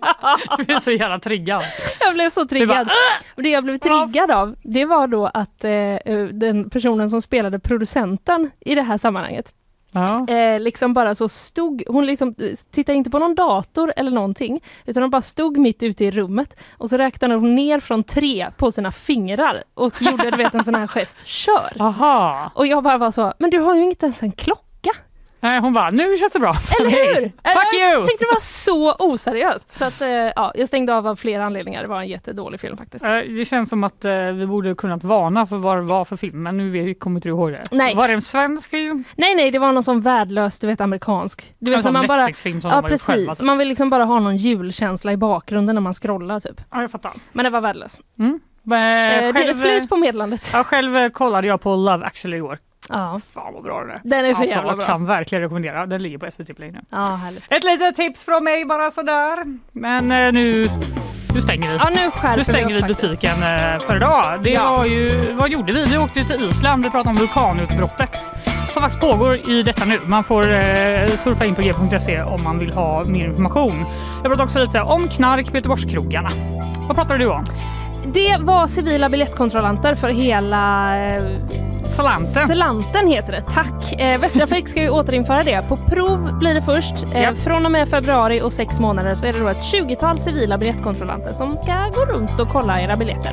ja, Du är så jävla triggad. jag blev så triggad. bara, Och det jag blev triggad av, det var då att eh, eh, den personen som spelade producenten i det här sammanhanget, Ja. eh, liksom bara så stod, hon liksom eh, tittade inte på någon dator eller någonting, utan hon bara stod mitt ute i rummet och så räknade hon ner från tre på sina fingrar och gjorde du vet en sån här gest, kör! Aha. Och jag bara var så, men du har ju inte ens en klocka. Nej, hon bara, nu känns det bra. Eller hur? Fuck you! Jag tyckte det var så oseriöst. Så att, eh, ja, jag stängde av av flera anledningar. Det var en jättedålig film faktiskt. Eh, Det känns som att eh, vi borde kunnat varna för vad det var för film, men nu vet- kommer inte du ihåg det. Nej. Var det en svensk film? Nej, nej, det var någon sån värdelös, du vet amerikansk. Du vet, En sån man bara, Netflix-film som ja, de har gjort precis. typ. Man vill liksom bara ha någon julkänsla i bakgrunden när man scrollar typ. Ja, jag fattar. Men det var värdelös. Mm. Eh, det är slut på meddelandet. Ja, själv eh, kollade jag på Love actually igår. Ja. Fan vad bra den är. Den är så alltså, jävla jag bra. kan verkligen rekommendera. Den ligger på SVT Play nu. Ja, härligt. Ett litet tips från mig bara sådär. Men eh, nu, nu stänger vi. Ja, nu skärper nu stänger vi vi oss butiken eh, för idag. Det Ja. var ju, vad gjorde vi? Vi åkte till Island. Vi pratade om vulkanutbrottet som faktiskt pågår i detta nu. Man får eh, surfa in på g.se om man vill ha mer information. Jag pratade också lite om knark på Göteborgskrogarna. Vad pratade du om? Det var civila biljettkontrollanter för hela eh, Slanten. Slanten heter det, tack. Eh, Västtrafik ska ju återinföra det. På prov blir det först. Eh, Japp. Från och med februari och sex månader så är det då ett 20-tal civila biljettkontrollanter som ska gå runt och kolla era biljetter.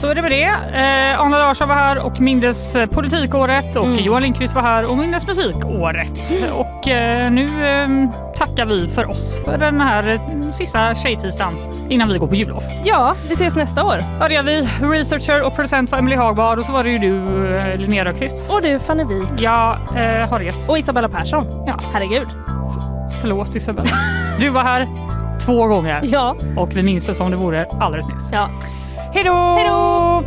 Så är det med det. Eh, Anna Larsson var här och mindes eh, politikåret och Mm. Johan Lindqvist var här och mindes musikåret. Och eh, nu eh, tackar vi för oss för den här eh, sista tjejtisdagen innan vi går på jullov. Ja, vi ses nästa år. Ja, det gör vi. Researcher och producent var Emily Hagbard och så var det ju du, eh, Linnea Rönnqvist. Och du, Fanny Wijk. Ja, eh, Harriet. Och Isabella Persson. Ja. Herregud. Förlåt Isabella. Du var här två gånger Ja. och vi minns det som det vore alldeles nyss. Ja. Hej då!